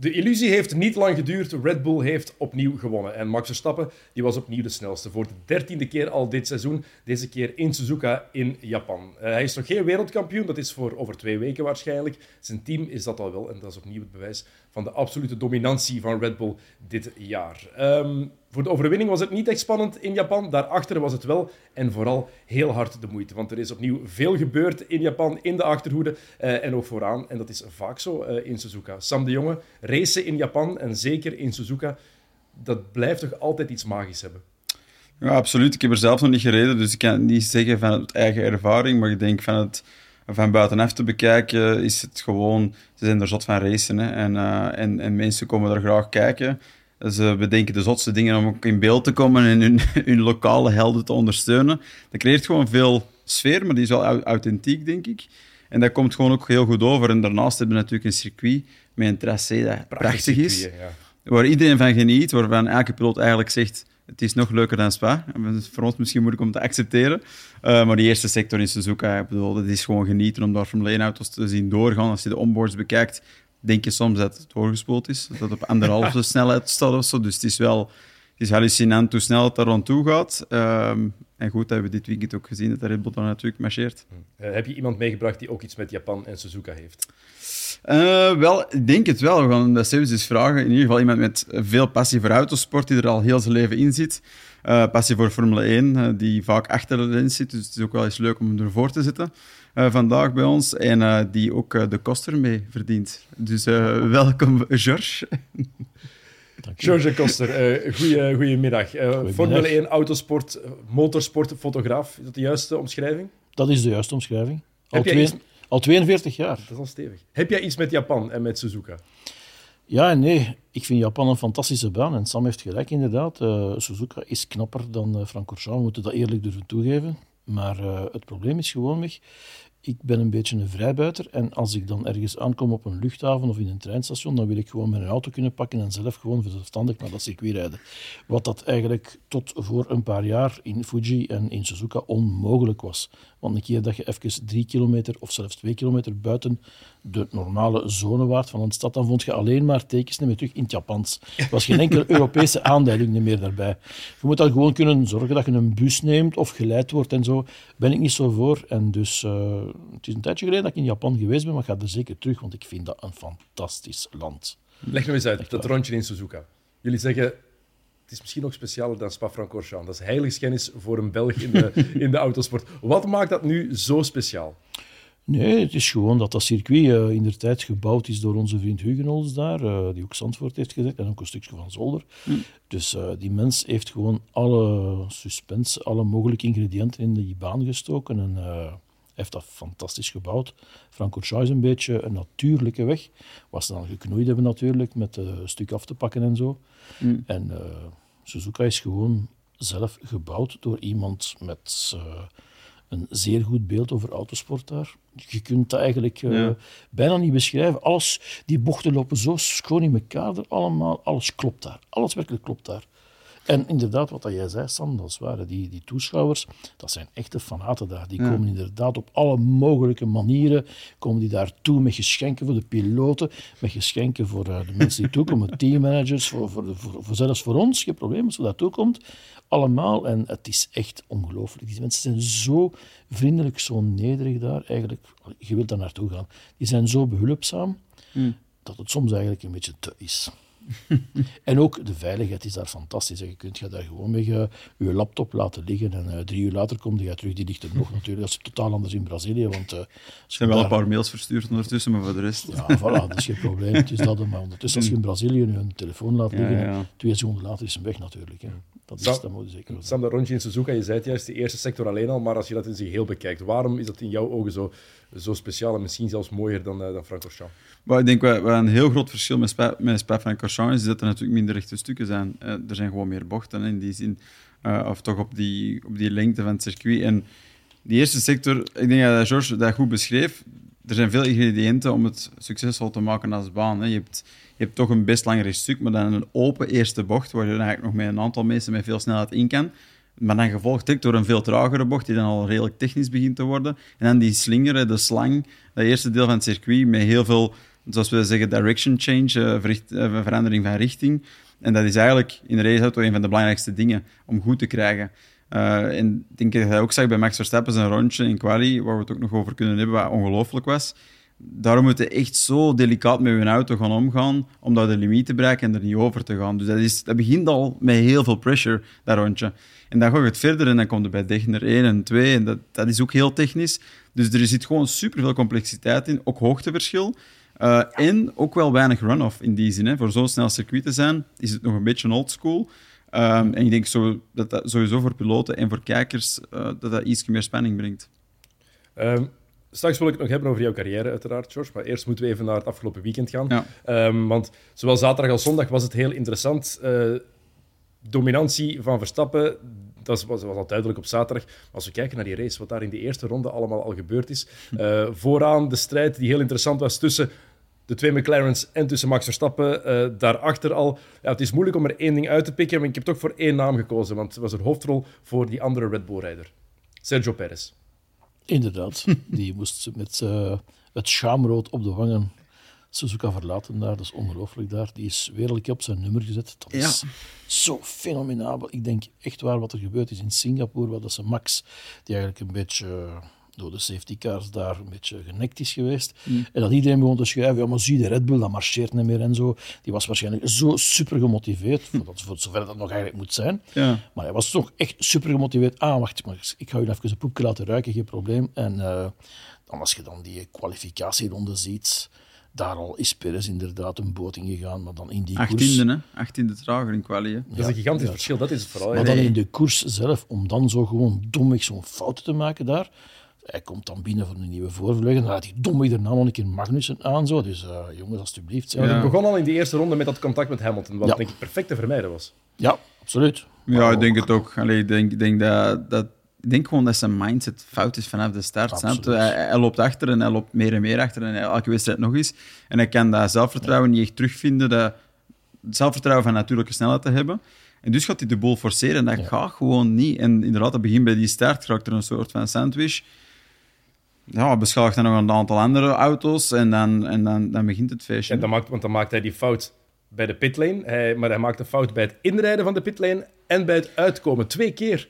De illusie heeft niet lang geduurd. Red Bull heeft opnieuw gewonnen. En Max Verstappen die was opnieuw de snelste. Voor de dertiende keer al dit seizoen. Deze keer in Suzuka in Japan. Uh, hij is nog geen wereldkampioen. Dat is voor over twee weken waarschijnlijk. Zijn team is dat al wel. En dat is opnieuw het bewijs van de absolute dominantie van Red Bull dit jaar. Um, voor de overwinning was het niet echt spannend in Japan. Daarachter was het wel. En vooral heel hard de moeite. Want er is opnieuw veel gebeurd in Japan, in de achterhoede uh, en ook vooraan. En dat is vaak zo uh, in Suzuka. Sam de Jonge, racen in Japan en zeker in Suzuka, dat blijft toch altijd iets magisch hebben. Ja, absoluut. Ik heb er zelf nog niet gereden, dus ik kan niet zeggen van het eigen ervaring. Maar ik denk van het van buitenaf te bekijken, is het gewoon... Ze zijn er zot van racen hè, en, uh, en, en mensen komen er graag kijken. Ze bedenken de zotste dingen om ook in beeld te komen en hun, hun lokale helden te ondersteunen. Dat creëert gewoon veel sfeer, maar die is wel authentiek, denk ik. En dat komt gewoon ook heel goed over. En daarnaast hebben we natuurlijk een circuit met een tracé dat prachtig, is. ja. Waar iedereen van geniet, waarvan elke piloot eigenlijk zegt het is nog leuker dan Spa. Voor ons misschien moeilijk om te accepteren. Uh, maar die eerste sector in Suzuka, ik bedoel, dat is gewoon genieten om daar Formule 1-auto's te zien doorgaan. Als je de onboards bekijkt, denk je soms dat het doorgespoeld is. Dat het op anderhalve snelheid staat of zo. Dus het is wel het is hallucinant hoe snel het daar rond toe gaat. Uh, en goed, dat hebben we dit weekend ook gezien, dat de Red Bull dan natuurlijk marcheert. Uh, heb je iemand meegebracht die ook iets met Japan en Suzuka heeft? Uh, wel, ik denk het wel. We gaan dat zelfs eens vragen. In ieder geval iemand met veel passie voor autosport, die er al heel zijn leven in zit. Uh, passie voor Formule 1, uh, die vaak achter de lens zit. Dus het is ook wel eens leuk om hem ervoor te zitten vandaag bij ons. En die ook de koster mee verdient. Dus welkom, George. George Koster, uh, goeie, goedemiddag. Uh, Formule 1, autosport, motorsport, fotograaf. Is dat de juiste omschrijving? Dat is de juiste omschrijving. Al, twee, iets... al 42 jaar. Dat is al stevig. Heb jij iets met Japan en met Suzuka? Ja en nee. Ik vind Japan een fantastische baan. En Sam heeft gelijk, inderdaad. Uh, Suzuka is knapper dan uh, Francorchamps. We moeten dat eerlijk durven toegeven. Maar het probleem is gewoon weg ik ben een beetje een vrijbuiter en als ik dan ergens aankom op een luchthaven of in een treinstation, dan wil ik gewoon mijn auto kunnen pakken en zelf gewoon zelfstandig naar dat circuit rijden. Wat dat eigenlijk tot voor een paar jaar in Fuji en in Suzuka onmogelijk was. Want een keer dat je even drie kilometer of zelfs twee kilometer buiten de normale zone waart van een stad, dan vond je alleen maar tekens meer terug in het Japans. Er was geen enkele Europese aanduiding meer daarbij. Je moet dan gewoon kunnen zorgen dat je een bus neemt of geleid wordt en zo. Ben ik niet zo voor. En dus, uh, het is een tijdje geleden dat ik in Japan geweest ben, maar ik ga er zeker terug, want ik vind dat een fantastisch land. Leg me eens uit, dat rondje in Suzuka. Jullie zeggen, het is misschien nog specialer dan Spa-Francorchamps. Dat is heiligschennis voor een Belg in de, in de autosport. Wat maakt dat nu zo speciaal? Nee, het is gewoon dat dat circuit uh, in de tijd gebouwd is door onze vriend Hugenholz daar, uh, die ook Zandvoort heeft gezet, en ook een stukje van Zolder. Hm. Dus uh, die mens heeft gewoon alle suspense, alle mogelijke ingrediënten in die baan gestoken en heeft dat fantastisch gebouwd. Francorchamps is een beetje een natuurlijke weg, wat ze dan geknoeid hebben natuurlijk, met een stuk af te pakken en zo. Hm. En Suzuka is gewoon zelf gebouwd door iemand met een zeer goed beeld over autosport daar. Je kunt dat eigenlijk uh, bijna niet beschrijven. Alles, die bochten lopen zo schoon in elkaar allemaal. Alles klopt daar. Alles werkelijk klopt daar. En inderdaad, wat jij zei, Sam, dat is waar. Die, die toeschouwers, dat zijn echte fanaten daar. Die komen inderdaad op alle mogelijke manieren komen die daartoe met geschenken voor de piloten, met geschenken voor uh, de mensen die toekomen, teammanagers, voor, voor, voor, voor, zelfs voor ons, geen probleem als er daartoe komt. Allemaal. En het is echt ongelooflijk. Die mensen zijn zo vriendelijk, zo nederig daar. Eigenlijk, je wilt daar naartoe gaan. Die zijn zo behulpzaam, hmm. dat het soms eigenlijk een beetje te is. en ook de veiligheid is daar fantastisch. Je kunt je daar gewoon mee je, je laptop laten liggen en uh, drie uur later kom je terug. Die ligt er nog natuurlijk. Dat is totaal anders in Brazilië. Want, uh, er zijn wel een paar mails verstuurd ondertussen, maar voor de rest... Ja, voilà, dat is geen probleem. Het is dat, maar ondertussen, als je in Brazilië een telefoon laat liggen, ja, ja. twee seconden later is hem weg natuurlijk. Hè. Dat, is, Sam, dat moet zeker Sam, dat rondje in Suzuka, je zei het juist, de eerste sector alleen al, maar als je dat in zich heel bekijkt, waarom is dat in jouw ogen zo, zo speciaal en misschien zelfs mooier dan, uh, dan Francorchamps? Maar ik denk wat, een heel groot verschil met Spa, met Spa-Francorchamps is dat er natuurlijk minder rechte stukken zijn. Uh, er zijn gewoon meer bochten in die zin, uh, of toch op die, op die lengte van het circuit. En die eerste sector, ik denk dat George dat goed beschreef, er zijn veel ingrediënten om het succesvol te maken als baan. Hè. Je, hebt, je hebt toch een best langer stuk, maar dan een open eerste bocht, waar je eigenlijk nog met een aantal mensen met veel snelheid in kan. Maar dan gevolgd door een veel tragere bocht, die dan al redelijk technisch begint te worden. En dan die slinger, de slang, dat eerste deel van het circuit, met heel veel zoals we zeggen, direction change, uh, verandering van richting. En dat is eigenlijk in de raceauto een van de belangrijkste dingen om goed te krijgen. Uh, en ik denk dat ook zag bij Max Verstappen zijn rondje in quali, waar we het ook nog over kunnen hebben, wat ongelooflijk was. Daarom moet je echt zo delicaat met je auto gaan omgaan, om dat de limiet te bereiken en er niet over te gaan. Dus dat, is, dat begint al met heel veel pressure, dat rondje. En dan ga je het verder en dan komt er bij Degner 1 en 2 en dat, dat is ook heel technisch. Dus er zit gewoon superveel complexiteit in, ook hoogteverschil. Uh, en ook wel weinig run-off in die zin. Hè. Voor zo'n snel circuit te zijn, is het nog een beetje old school. Um, en ik denk zo, dat dat sowieso voor piloten en voor kijkers uh, dat dat iets meer spanning brengt. Um, straks wil ik het nog hebben over jouw carrière, uiteraard, George. Maar eerst moeten we even naar het afgelopen weekend gaan. Ja. Um, want zowel zaterdag als zondag was het heel interessant. Uh, dominantie van Verstappen, dat was, was, al duidelijk op zaterdag. Maar als we kijken naar die race, wat daar in de eerste ronde allemaal al gebeurd is. Uh, vooraan de strijd die heel interessant was tussen de twee McLaren's en tussen Max Verstappen. Uh, daarachter al. Ja, het is moeilijk om er één ding uit te pikken, maar ik heb toch voor één naam gekozen, want het was een hoofdrol voor die andere Red Bull-rijder. Sergio Perez. Inderdaad, die moest met uh, het schaamrood op de wangen Suzuka verlaten daar. Dat is ongelooflijk daar. Die is wereldlijk op zijn nummer gezet. Dat is zo fenomenabel. Ik denk echt waar wat er gebeurd is in Singapore, wat dat ze Max, die eigenlijk een beetje door de safety cars daar een beetje genekt is geweest. Mm. En dat iedereen begon te schrijven, ja, maar zie de Red Bull, dat marcheert niet meer en zo. Die was waarschijnlijk zo super gemotiveerd, voor, dat, voor zover dat nog eigenlijk moet zijn. Ja. Maar hij was toch echt super gemotiveerd. Ah, wacht, maar ik ga je even een poepje laten ruiken, geen probleem. En uh, dan als je dan die kwalificatieronde ziet, daar al is Perez inderdaad een boot in gegaan, maar dan in die 18e, koers... hè? 18e trager in quali, Dat is een gigantisch verschil, dat is het vooral. Maar dan in de koers zelf, om dan zo gewoon domweg zo'n fout te maken daar... Hij komt dan binnen voor een nieuwe voorvleugel. Dan laat hij domme daarna nog een keer Magnussen aan. Zo. Dus uh, jongens, alstublieft. Ja, het begon al in die eerste ronde met dat contact met Hamilton, wat denk ik perfect te vermijden was. Ja, absoluut. Ja, ik denk het ook. Allee, ik denk, denk dat, dat ik denk gewoon dat zijn mindset fout is vanaf de start. Hij, hij, loopt achter en hij loopt meer en meer achter en elke wedstrijd nog eens. En hij kan dat zelfvertrouwen niet echt terugvinden, dat zelfvertrouwen van natuurlijke snelheid te hebben. En dus gaat hij de boel forceren en dat gaat gewoon niet. En inderdaad, dat begint bij die start, raakt er een soort van sandwich ja, beschadigt dan nog een aantal andere auto's en dan, en dan, dan begint het feestje. En dan maakt, want dan maakt hij die fout bij de pitlane, hij, maar hij maakt een fout bij het inrijden van de pitlane en bij het uitkomen. Twee keer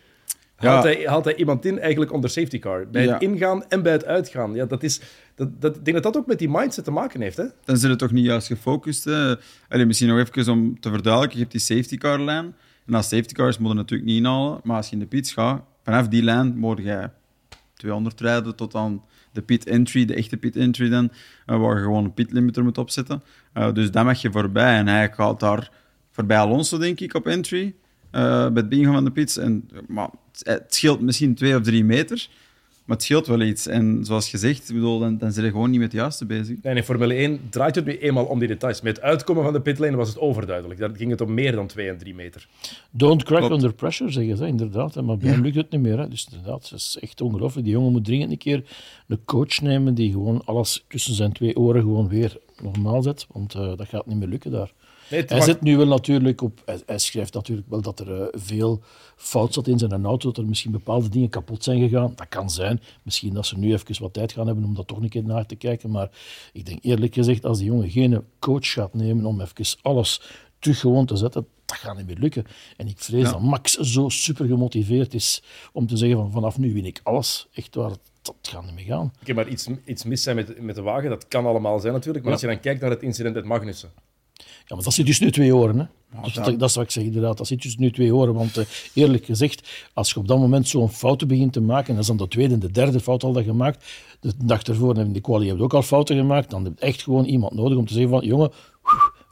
haalt, hij, haalt hij iemand in eigenlijk onder safety car. Bij het ingaan en bij het uitgaan. Ja, dat is, dat, dat, ik denk dat dat ook met die mindset te maken heeft. Hè? Dan zit het toch niet juist gefocust. Hè? Allee, misschien nog even om te verduidelijken. Je hebt die safety car lijn. En als safety cars moet je natuurlijk niet inhalen. Maar als je in de pits gaat, vanaf die lijn moet je 200 rijden tot aan de pit entry, de echte pit entry dan, uh, waar je gewoon een pit limiter moet opzetten. Uh, dus dan mag je voorbij. En hij gaat daar voorbij Alonso, denk ik, op entry, uh, bij het bingo van de pits. En, maar het scheelt misschien twee of drie meter. Maar het scheelt wel iets. En zoals gezegd, bedoel, dan, dan zijn je gewoon niet met het juiste bezig. Nee, in Formule 1 draait het nu eenmaal om die details. Met het uitkomen van de pitlane was het overduidelijk. Daar ging het om meer dan 2 en 3 meter. Don't crack under pressure, zeggen ze, inderdaad. Maar bij hem lukt het niet meer. Hè. Dus inderdaad, dat is echt ongelooflijk. Die jongen moet dringend een keer een coach nemen die gewoon alles tussen zijn twee oren gewoon weer normaal zet. Want uh, dat gaat niet meer lukken daar hij zit nu wel natuurlijk op. Hij, schrijft natuurlijk wel dat er uh, veel fout zat in zijn auto, dat er misschien bepaalde dingen kapot zijn gegaan. Dat kan zijn. Misschien dat ze nu even wat tijd gaan hebben om dat toch een keer naar te kijken. Maar ik denk eerlijk gezegd, als die jongen geen coach gaat nemen om even alles terug gewoon te zetten, dat gaat niet meer lukken. En ik vrees dat Max zo super gemotiveerd is om te zeggen van vanaf nu win ik alles. Echt waar, dat gaat niet meer gaan. Oké, maar iets, iets mis zijn met, met de wagen, dat kan allemaal zijn natuurlijk. Maar als je dan kijkt naar het incident met Magnussen, ja, maar dat zit dus nu twee oren. Hè. Dus dat, dat is wat ik zeg, inderdaad. Dat zit dus nu twee. Want uh, eerlijk gezegd, als je op dat moment zo'n fouten begint te maken, en dat is dan de tweede en de derde fout al dat gemaakt, de dag ervoor in de heb je ook al fouten gemaakt, dan heb je echt gewoon iemand nodig om te zeggen van, jongen,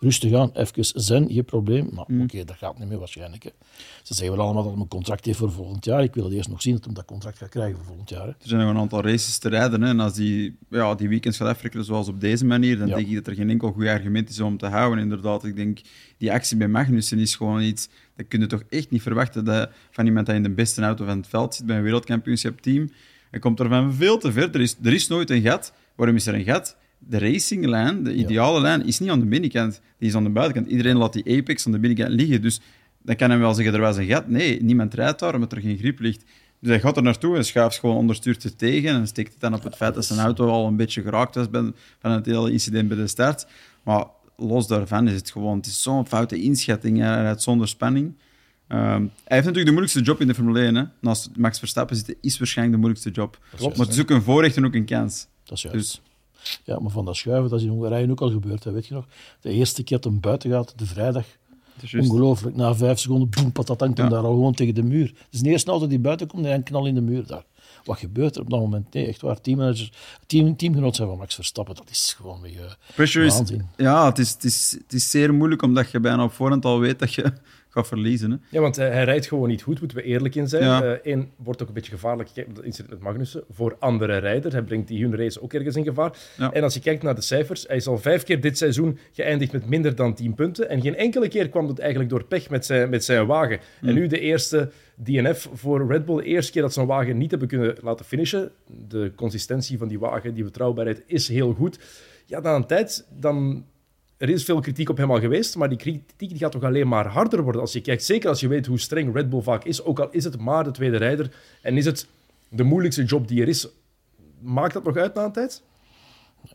rustig aan, even zen, geen probleem. Maar mm. oké, dat gaat niet meer waarschijnlijk. Hè. Ze zeggen wel allemaal dat hij een contract heeft voor volgend jaar. Ik wil het eerst nog zien dat hij dat contract gaat krijgen voor volgend jaar. Hè. Er zijn nog een aantal races te rijden. Hè. En als die, ja, die weekends gaat afrekenen zoals op deze manier, dan denk ik dat er geen enkel goed argument is om te houden. Inderdaad, ik denk, die actie bij Magnussen is gewoon iets... Dat kun je toch echt niet verwachten dat, van iemand die in de beste auto van het veld zit bij een wereldkampioenschap team. Hij komt er van veel te ver. Er is, er is nooit een gat. Waarom is er een gat? De racinglijn, de ideale lijn, is niet aan de binnenkant. Die is aan de buitenkant. Iedereen laat die apex aan de binnenkant liggen. Dus dan kan hij wel zeggen, er was een gat. Nee, niemand rijdt daar omdat er geen grip ligt. Dus hij gaat er naartoe en schuift gewoon onderstuurt het tegen en steekt het dan op het feit dat zijn auto al een beetje geraakt was van het hele incident bij de start. Maar los daarvan is het gewoon, het is zo'n foute inschatting. Hij rijdt zonder spanning. Ehm, hij heeft natuurlijk de moeilijkste job in de Formule 1. Hè. Naast Max Verstappen zitten is waarschijnlijk de moeilijkste job. Klopt. Maar het is ook een voorrecht en ook een kans. Dat is juist. Dus Ja, maar van dat schuiven, dat is in Hongarije ook al gebeurd, hè, weet je nog. De eerste keer dat hem buiten gaat, de vrijdag, ongelooflijk. Na vijf seconden, boem, patat, hangt hem daar al gewoon tegen de muur. Het is de eerste auto die buiten komt en knal in de muur daar. Wat gebeurt er op dat moment? Nee, echt waar. Teammanager, team, teamgenoot zijn van Max Verstappen, dat is gewoon weer... eh, Pressure is, ja, het is, het, is, het is zeer moeilijk omdat je bijna op voorhand al weet dat je gaat verliezen. Hè. Ja, want hij, hij rijdt gewoon niet goed, moeten we eerlijk in zijn. Ja. Eén wordt ook een beetje gevaarlijk, kijk, dat incident met Magnussen, voor andere rijders. Hij brengt die hun race ook ergens in gevaar. Ja. En als je kijkt naar de cijfers, hij is al vijf keer dit seizoen geëindigd met minder dan 10 punten. En geen enkele keer kwam het eigenlijk door pech met zijn, met zijn wagen. En nu de eerste DNF voor Red Bull. De eerste keer dat ze een wagen niet hebben kunnen laten finishen. De consistentie van die wagen, die betrouwbaarheid, is heel goed. Ja, na een tijd, dan er is veel kritiek op hem al geweest, maar die kritiek die gaat toch alleen maar harder worden als je kijkt. Zeker als je weet hoe streng Red Bull vaak is, ook al is het maar de tweede rijder en is het de moeilijkste job die er is. Maakt dat nog uit na een tijd?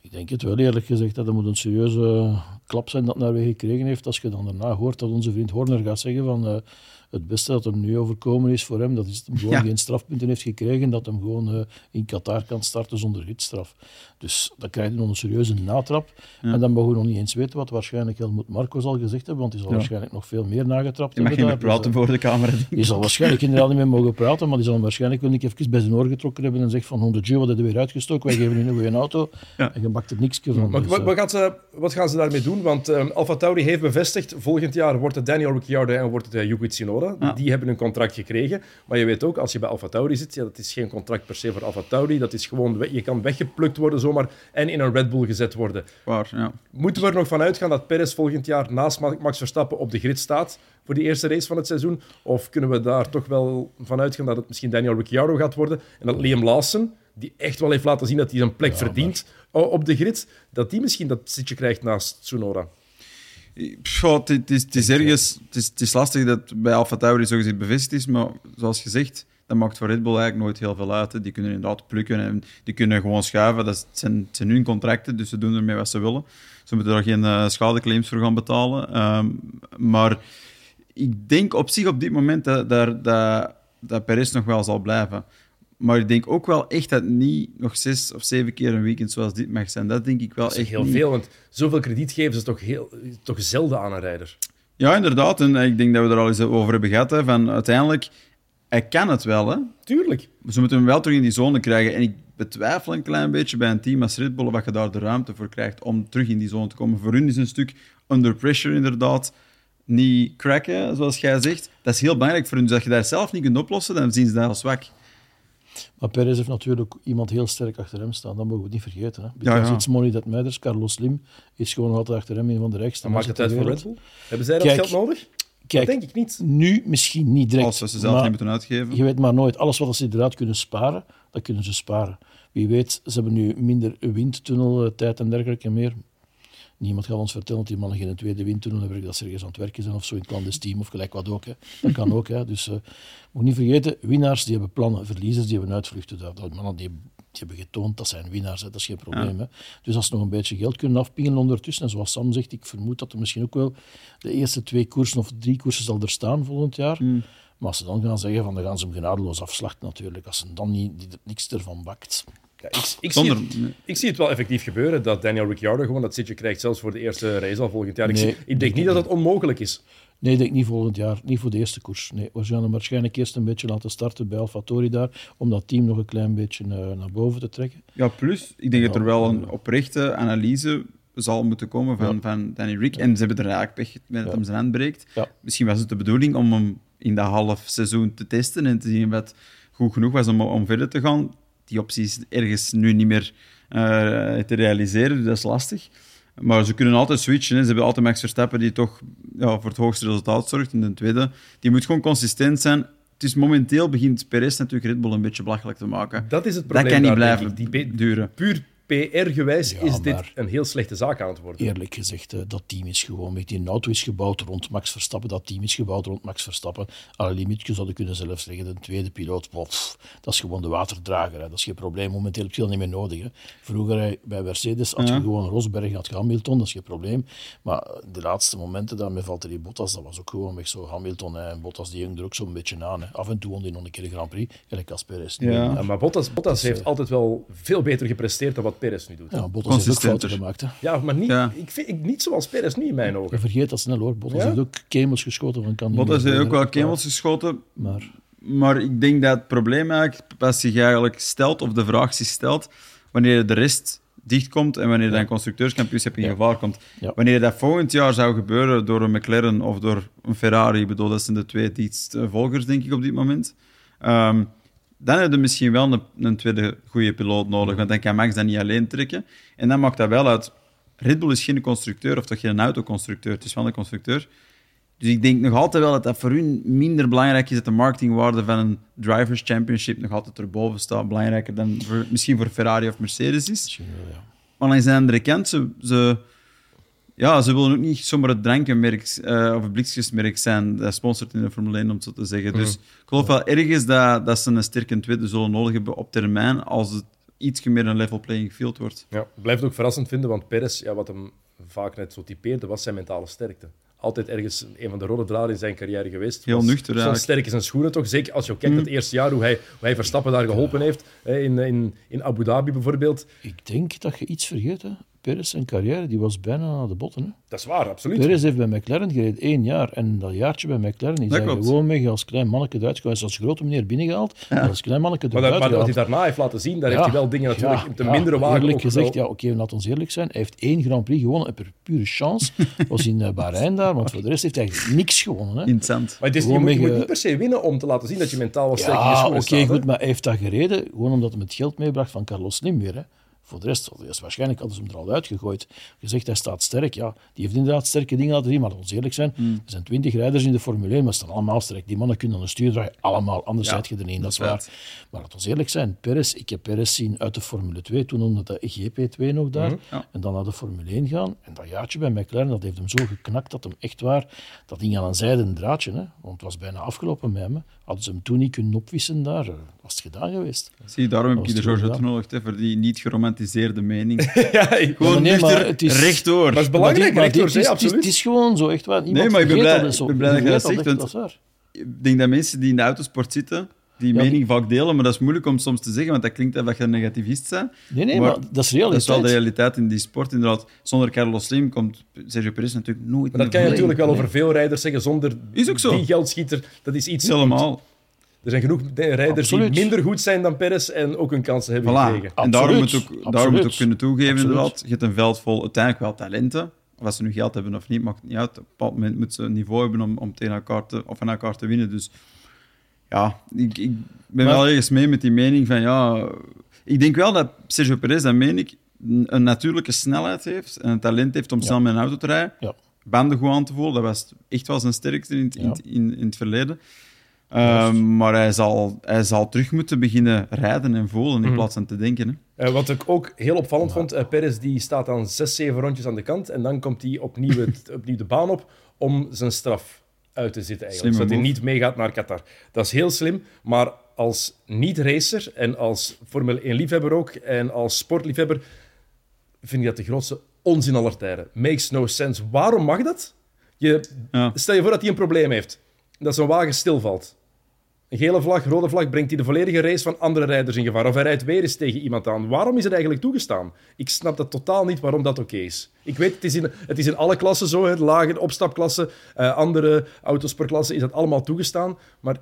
Ik denk het wel, eerlijk gezegd. Dat moet een serieuze klap zijn dat weer gekregen heeft. Als je dan daarna hoort dat onze vriend Horner gaat zeggen van eh, het beste dat hem nu overkomen is voor hem, dat is dat hij gewoon Ja. geen strafpunten heeft gekregen, dat hem gewoon eh, in Qatar kan starten zonder gidsstraf. Dus dan krijg je nog een serieuze natrap. En dan mogen we nog niet eens weten wat waarschijnlijk Helmut Marco zal gezegd hebben, want hij zal Ja. waarschijnlijk nog veel meer nagetrapt Je mag niet hebben praten Dus, voor de camera. eh, die zal waarschijnlijk inderdaad niet meer mogen praten, maar die zal hem waarschijnlijk wel een even bij zijn oor getrokken hebben en zegt van 100 euro, wat heb je weer uitgestoken, wij geven nu een goede auto. Ja. En je bakt er niks van. Maar Dus, wat, eh, wat, gaan ze, wat gaan ze daarmee doen? Want um, Alfa Tauri heeft bevestigd, volgend jaar wordt het Daniel Ricciardo en wordt het uh, Yuki Tsunoda. Ja. Die hebben een contract gekregen. Maar je weet ook, als je bij Alfa Tauri zit, ja, dat is geen contract per se voor Alfa Tauri. Dat is gewoon, je kan weggeplukt worden zomaar en in een Red Bull gezet worden. Waar, ja. Moeten we er nog van uitgaan dat Perez volgend jaar naast Ma- Max Verstappen op de grid staat voor die eerste race van het seizoen? Of kunnen we daar toch wel van uitgaan dat het misschien Daniel Ricciardo gaat worden en dat Liam Lawson, die echt wel heeft laten zien dat hij zijn plek verdient op de grid, dat die misschien dat zitje krijgt naast Tsunoda? Pff, Het het is, het is ergens het is, het is lastig dat bij Alfa Tauri zo gezegd bevestigd is, maar zoals gezegd, dat maakt voor Red Bull eigenlijk nooit heel veel uit. hè. Die kunnen inderdaad plukken en die kunnen gewoon schuiven. Dat zijn hun contracten, dus ze doen ermee wat ze willen. Ze moeten daar geen eh, schadeclaims voor gaan betalen. Ehm, maar ik denk op zich op dit moment dat, dat, dat, dat Perez nog wel zal blijven. Maar ik denk ook wel echt dat het niet nog zes of zeven keer een weekend zoals dit mag zijn. Dat denk ik wel Dat is echt heel niet. veel, want zoveel krediet geven ze toch, heel, toch zelden aan een rijder. Ja, inderdaad. En ik denk dat we er al eens over hebben gehad. Hè, van uiteindelijk, hij kan het wel. Hè. Tuurlijk. Ze moeten hem wel terug in die zone krijgen. En ik betwijfel een klein beetje bij een team als Red Bull wat je daar de ruimte voor krijgt om terug in die zone te komen. Voor hun is een stuk under pressure inderdaad niet cracken, zoals jij zegt. Dat is heel belangrijk voor hun. Dus als je dat zelf niet kunt oplossen, dan zien ze dat als zwak. Maar Perez heeft natuurlijk iemand heel sterk achter hem staan. Dat mogen we niet vergeten. Hè. Ja, ja. it's money that matters. Carlos Slim is gewoon altijd achter hem een van de rijkste Dan maakt het uit voor. Red Bull. Hebben zij dat Kijk, geld nodig? Kijk, dat denk ik niet. nu misschien niet direct. Als ze ze zelf maar niet moeten uitgeven. Je weet maar nooit. Alles wat ze inderdaad kunnen sparen, dat kunnen ze sparen. Wie weet, ze hebben nu minder windtunnel, eh, tijd en dergelijke meer. Niemand gaat ons vertellen dat die mannen geen tweede windtunnel hebben, dat ze ergens aan het werken zijn of zo in het clandestien of gelijk wat ook. Hè. Dat kan ook. Hè. Dus eh moet niet vergeten, winnaars die hebben plannen, verliezers die hebben uitvluchten. Dat, mannen die, die hebben getoond dat zijn winnaars, hè. dat is geen probleem. Hè. Dus als ze nog een beetje geld kunnen afpingen ondertussen, en zoals Sam zegt, ik vermoed dat er misschien ook wel de eerste twee koersen of drie koersen zal er staan volgend jaar. Maar als ze dan gaan zeggen, van, dan gaan ze hem genadeloos afslachten natuurlijk. Als ze dan niet, die- niks ervan bakt. Ja, ik, ik, zie het, ik zie het wel effectief gebeuren dat Daniel Ricciardo gewoon dat zitje krijgt, zelfs voor de eerste race al volgend jaar. Ik, Nee, zie- ik denk niet dat het onmogelijk is. Nee, ik denk niet volgend jaar. Niet voor de eerste koers. Nee, we gaan hem waarschijnlijk eerst een beetje laten starten bij AlphaTauri daar, om dat team nog een klein beetje eh, naar boven te trekken. Ja, plus, ik denk dat er wel een oprechte analyse zal moeten komen van, Ja. van Danny Rick. En ze hebben er eigenlijk pech met dat Ja. hem zijn hand breekt. Ja. Misschien was het de bedoeling om hem in dat half seizoen te testen en te zien wat goed genoeg was om, om verder te gaan. Die optie is ergens nu niet meer eh, te realiseren, dus dat is lastig. Maar ze kunnen altijd switchen. Hè. Ze hebben altijd Max Verstappen die toch ja, voor het hoogste resultaat zorgt. En de tweede, die moet gewoon consistent zijn. Het is momenteel begint Perez natuurlijk Red Bull een beetje belachelijk te maken. Dat is het Dat probleem. kan niet blijven. Die duren. puur PR-gewijs Ja, is dit een heel slechte zaak aan het worden. Eerlijk gezegd, eh, dat team is gewoon... Met die auto is gebouwd rond Max Verstappen. Dat team is gebouwd rond Max Verstappen. Alle limietjes zouden kunnen zelfs zeggen. De tweede piloot, pff, dat is gewoon de waterdrager. Hè. Dat is geen probleem. Momenteel heb je dat niet meer nodig. Hè. Vroeger bij Mercedes had je gewoon Rosberg, had je Hamilton. Dat is geen probleem. Maar eh, de laatste momenten dan met Valtteri Bottas, dat was ook gewoon weg zo. Hamilton hè, en Bottas, die hing er ook zo'n beetje aan. Hè. Af en toe won die nog een keer de Grand Prix. Gelijk als Perez. Ja. Ja, maar Bottas, Bottas heeft altijd wel veel beter gepresteerd dan wat Perez nu doet. Ja, Bottas heeft ook fouten gemaakt. Hè. Ja, maar niet, Ja. Ik, vind, ik, niet zoals Perez nu in mijn ogen. Je vergeet dat snel hoor. Bottas Ja? heeft ook kemels geschoten van kan niet Bottas heeft ook wel kemels geschoten. Maar Maar ik denk dat het probleem eigenlijk pas zich eigenlijk stelt, of de vraag zich stelt, wanneer de rest dichtkomt en wanneer dan constructeurskampioenschap in Ja. gevaar komt. Ja. Wanneer dat volgend jaar zou gebeuren door een McLaren of door een Ferrari, ik bedoel, dat zijn de twee dichtste volgers, denk ik, op dit moment. Ehm, dan heb je misschien wel een, een tweede goede piloot nodig, want dan kan Max dat niet alleen trekken. En dan maakt dat wel uit. Red Bull is geen constructeur, of toch geen autoconstructeur, het is wel een constructeur. Dus ik denk nog altijd wel dat dat voor hun minder belangrijk is dat de marketingwaarde van een Drivers Championship nog altijd erboven staat. Belangrijker dan voor, misschien voor Ferrari of Mercedes is. Maar langs de andere kant, ze, ze, ja, ze willen ook niet zomaar het drankenmerk eh, of het blikjesmerk zijn dat sponsort in de Formule 1, om het zo te zeggen. Dus ik geloof wel ergens dat, dat ze een sterke tweede zullen nodig hebben op termijn als het iets meer een level playing field wordt. Ja, blijf het ook verrassend vinden, want Perez, ja, wat hem vaak net zo typeerde, was zijn mentale sterkte. Altijd ergens een van de rode draden in zijn carrière geweest. Heel Was nuchter eigenlijk. sterk in zijn schoenen toch. Zeker als je kijkt het eerste jaar, hoe hij, hoe hij Verstappen daar geholpen heeft. Hè, in, in, in Abu Dhabi bijvoorbeeld. Ik denk dat je iets vergeet. Hè. Perez zijn carrière die was bijna aan de botten. Hè. Dat is waar, absoluut. Perez heeft bij McLaren gereden één jaar. En dat jaartje bij McLaren is hij gewoon mee als klein manneke eruit gegaan. Hij is als grote meneer binnengehaald. en Als klein manneke Maar, eruit maar wat hij daarna heeft laten zien, daar Ja, heeft hij wel dingen natuurlijk ja, te ja, mindere wagen Eerlijk gezegd, ja, oké, laat ons eerlijk zijn. Hij heeft één Grand Prix gewonnen en per pure chance. was in uh, Bahrein daar, want voor de rest heeft hij eigenlijk niks gewonnen. Hè. In het zand. Maar het is, je, moet, je niet per se winnen om te laten zien dat je mentaal wel sterk in je schoenen oké, goed, maar hij heeft dat gereden gewoon omdat hij het geld meebracht van Carlos Slim weer. Hè. Voor de rest, dus waarschijnlijk hadden ze hem er al uitgegooid. Gezegd, hij staat sterk. Ja, die heeft inderdaad sterke dingen laten zien, maar laten we eerlijk zijn. Hmm. Er zijn twintig rijders in de Formule 1, maar ze staan allemaal sterk. Die mannen kunnen een stuur draaien, allemaal. Anders Ja, je niet, dat is dat is waar. Maar laten we eerlijk zijn, Perez, ik heb Perez zien uit de Formule 2, toen noemde dat GP2 nog daar. Ja. En dan naar de Formule 1 gaan. En dat jaartje bij McLaren, dat heeft hem zo geknakt dat hem echt waar... Dat ging aan een zijden draadje, hè. want het was bijna afgelopen met hem. Hadden ze hem toen niet kunnen opwissen daar, eh, was het gedaan geweest. Zie, daarom heb ik de George hè, voor die niet geromantiseerde mening. ja, Gewoon nee, maar nuchter, het is- rechtdoor. Maar het is belangrijk, Maar dit- rechtdoor, het, is, absoluut. het is gewoon zo, echt waar. Niemand Nee, maar ik ben blij- dat, ik ben blij dat je dat zegt, want-. Ik denk dat mensen die in de autosport zitten, die Ja, mening vaak delen, maar dat is moeilijk om soms te zeggen, want dat klinkt alsof je een negativist bent. Nee, nee, Maar maar, dat is Dat realiteit. is wel de realiteit in die sport, inderdaad. Zonder Carlos Slim komt Sergio Perez natuurlijk nooit Maar dat kan je natuurlijk wel Nee. over veel rijders zeggen, zonder Is ook zo. die geldschieter. Dat is iets... Helemaal. Er zijn genoeg de- rijders Absoluut. die minder goed zijn dan Perez en ook hun kansen hebben Voilà. gekregen. En daarom moet Absoluut. ook, daarom moet ook Absoluut. kunnen toegeven, Absoluut. inderdaad. Je hebt een veld vol uiteindelijk wel talenten. Of als ze nu geld hebben of niet, maakt het niet uit. Op een bepaald moment moeten ze een niveau hebben om, om tegen elkaar te, of van elkaar te winnen. Dus ja, ik, ik ben Maar- wel ergens mee met die mening van ja... Ik denk wel dat Sergio Perez, dat meen ik, een natuurlijke snelheid heeft en een talent heeft om snel met een auto te rijden. Ja. Banden goed aan te voelen, dat was echt wel zijn sterkste in, het- in, Ja. het- in, in het verleden. Ehm, maar hij zal, hij zal terug moeten beginnen rijden en voelen Mhm. in plaats van te denken. Hè. Eh, wat ik ook heel opvallend vond, eh, Perez die staat dan zes, zeven rondjes aan de kant en dan komt hij opnieuw, het- opnieuw de baan op om zijn straf uit te zitten eigenlijk. Slimme zodat hij niet meegaat naar Qatar. Dat is heel slim, maar als niet-racer en als Formule 1-liefhebber ook en als sportliefhebber vind ik dat de grootste onzin aller tijden. Makes no sense. Waarom mag dat? Je, Ja. Stel je voor dat hij een probleem heeft. Dat zijn wagen stilvalt. Een gele vlag, rode vlag brengt hij de volledige race van andere rijders in gevaar. Of hij rijdt weer eens tegen iemand aan. Waarom is het eigenlijk toegestaan? Ik snap dat totaal niet waarom dat oké is. Ik weet, het is in, het is in alle klassen zo. Hè, lage opstapklassen, eh, andere autosportklassen is dat allemaal toegestaan. Maar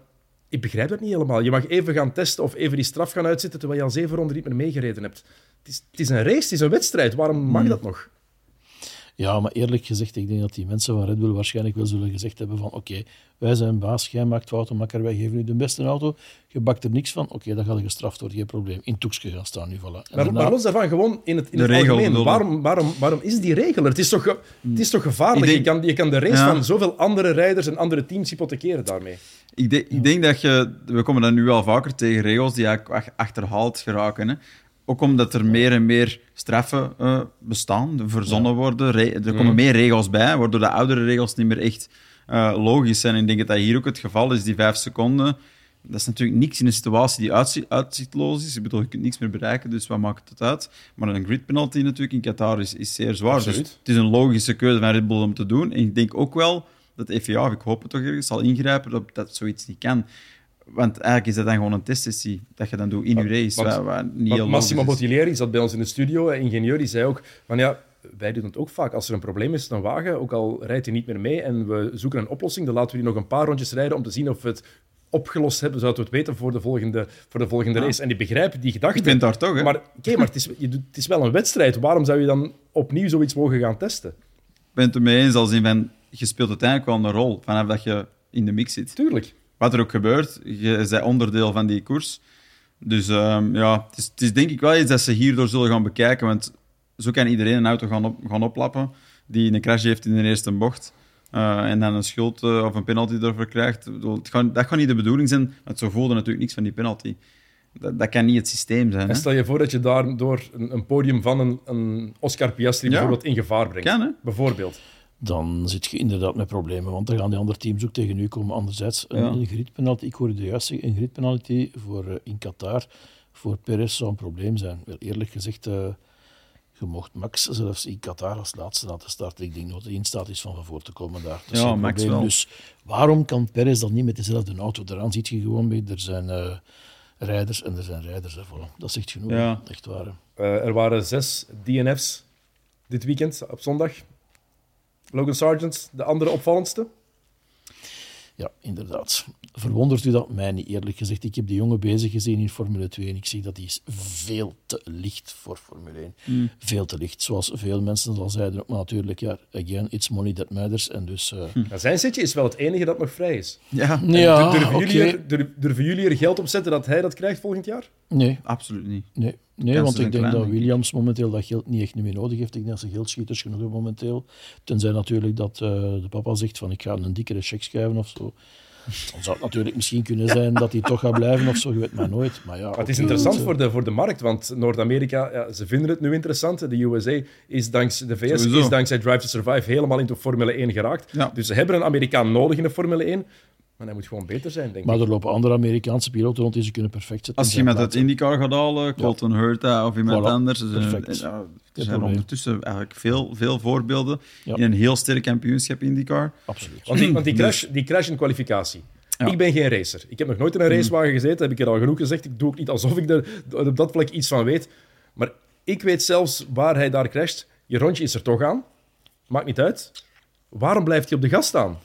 ik begrijp dat niet helemaal. Je mag even gaan testen of even die straf gaan uitzitten terwijl je al zeven ronden niet meer meegereden hebt. Het is, het is een race, het is een wedstrijd. Waarom mag dat nog? Ja, maar eerlijk gezegd, ik denk dat die mensen van Red Bull waarschijnlijk wel zullen gezegd hebben van oké, wij zijn baas, jij maakt fouten, makker, wij geven u de beste auto, je bakt er niks van, oké, dan ga je gestraft worden, geen probleem. In Toekske gaan staan nu, voilà. En Maar, daarna- maar los daarvan, gewoon in het, in De het regel algemeen. Waarom, waarom, waarom is die regel er? Het is toch, het is toch gevaarlijk? Je, kan, je kan de race Ja. van zoveel andere rijders en andere teams hypothekeren daarmee. Ik, denk- ik denk dat je... We komen dan nu wel vaker tegen regels die eigenlijk ach- achterhaald geraken. Hè. Ook omdat er meer en meer straffen uh, bestaan, verzonnen worden. Er komen meer regels bij, waardoor de oudere regels niet meer echt uh, logisch zijn. En ik denk dat dat hier ook het geval is, die vijf seconden. Dat is natuurlijk niks in een situatie die uitzichtloos is. Ik bedoel, je kunt niks meer bereiken, dus wat maakt het uit? Maar een grid penalty natuurlijk in Qatar is, is zeer zwaar. Dus het is een logische keuze van Red Bull om te doen. En ik denk ook wel dat de FIA, ik hoop het toch ergens, zal ingrijpen dat, dat zoiets niet kan. Want eigenlijk is dat dan gewoon een testsessie dat je dan doet in je race. Wat, niet Massimo Bottiglieri zat bij ons in de studio, ingenieur, die zei ook van ja, wij doen het ook vaak. Als er een probleem is, dan wagen, ook al rijdt hij niet meer mee en we zoeken een oplossing, dan laten we die nog een paar rondjes rijden om te zien of we het opgelost hebben, zouden we het weten voor de volgende, voor de volgende race. En die begrijpen die gedachte. Ik ben daar toch, hè? Maar, oké, maar het, is, je, het is wel een wedstrijd. Waarom zou je dan opnieuw zoiets mogen gaan testen? Ik ben het ermee eens, als in van, je speelt uiteindelijk wel een rol, vanaf dat je in de mix zit. Tuurlijk wat er ook gebeurt, je bent onderdeel van die koers. Dus um, ja, het is, het is, denk ik wel iets dat ze hierdoor zullen gaan bekijken, want zo kan iedereen een auto gaan, op, gaan oplappen die een crash heeft in de eerste bocht. Uh, en dan een schuld uh, of een penalty ervoor krijgt. Dat gaat, dat gaat niet de bedoeling zijn, want zo voelde natuurlijk niks van die penalty. Dat, dat kan niet het systeem zijn. En stel je voor dat je daardoor een, een podium van een, een Oscar Piastri ja. bijvoorbeeld in gevaar brengt. Kan, hè? Bijvoorbeeld dan zit je inderdaad met problemen. Want dan gaan die andere teams ook tegen u komen. Anderzijds, een, ja. een gridpenalty, ik hoorde juist zeggen, een gridpenalty voor, uh, in Qatar voor Perez zou een probleem zijn. Wel, eerlijk gezegd, uh, je mocht Max zelfs in Qatar als laatste laten starten. Ik denk dat hij in staat is van voor te komen daar. Dat ja, Max wel. Dus waarom kan Perez dan niet met dezelfde auto? Daaraan ziet je gewoon mee, er zijn uh, rijders en er zijn rijders. Hè, voilà. Dat zegt genoeg, ja. echt waar. er waren zes DNF's dit weekend op zondag. Logan Sargent, de andere opvallendste? Ja, inderdaad. Verwondert u dat? Mij niet, eerlijk gezegd. Ik heb die jongen bezig gezien in Formule 2 en ik zeg dat hij is veel te licht voor Formule 1. Mm. Veel te licht, zoals veel mensen al zeiden. Maar natuurlijk, ja, again, it's money that matters. En dus, uh... hm. Zijn zitje is wel het enige dat nog vrij is. Ja, ja durven, okay. jullie er, durven jullie er geld op zetten dat hij dat krijgt volgend jaar? Nee. Absoluut niet. Nee. Nee, want ik denk dat Williams momenteel dat geld niet echt meer nodig heeft. Ik denk dat ze geldschieters genoeg hebben momenteel. Tenzij natuurlijk dat uh, de papa zegt van ik ga een dikkere check schrijven of zo. Dan zou het natuurlijk misschien kunnen zijn dat hij toch gaat blijven of zo, je weet maar nooit. Maar ja, maar het is interessant voor de, voor de markt, want Noord-Amerika, ja, ze vinden het nu interessant. De USA is dankzij de VS Sowieso. is dankzij Drive to Survive helemaal into Formule 1 geraakt. Ja. Dus ze hebben een Amerikaan nodig in de Formule 1. Maar hij moet gewoon beter zijn, denk maar ik. Maar er lopen andere Amerikaanse piloten rond die ze kunnen perfect zetten. Als je met het IndyCar gaat halen, Colton ja. Hurta of iemand voilà. anders. Perfect. Ja, er zijn ondertussen eigenlijk veel, veel voorbeelden ja. in een heel sterk kampioenschap IndyCar. Absoluut. Want die, want die, crash, die crash in kwalificatie. Ja. Ik ben geen racer. Ik heb nog nooit in een racewagen gezeten, heb ik er al genoeg gezegd. Ik doe ook niet alsof ik er op dat vlak iets van weet. Maar ik weet zelfs waar hij daar crasht. Je rondje is er toch aan. Maakt niet uit. Waarom blijft hij op de gas staan?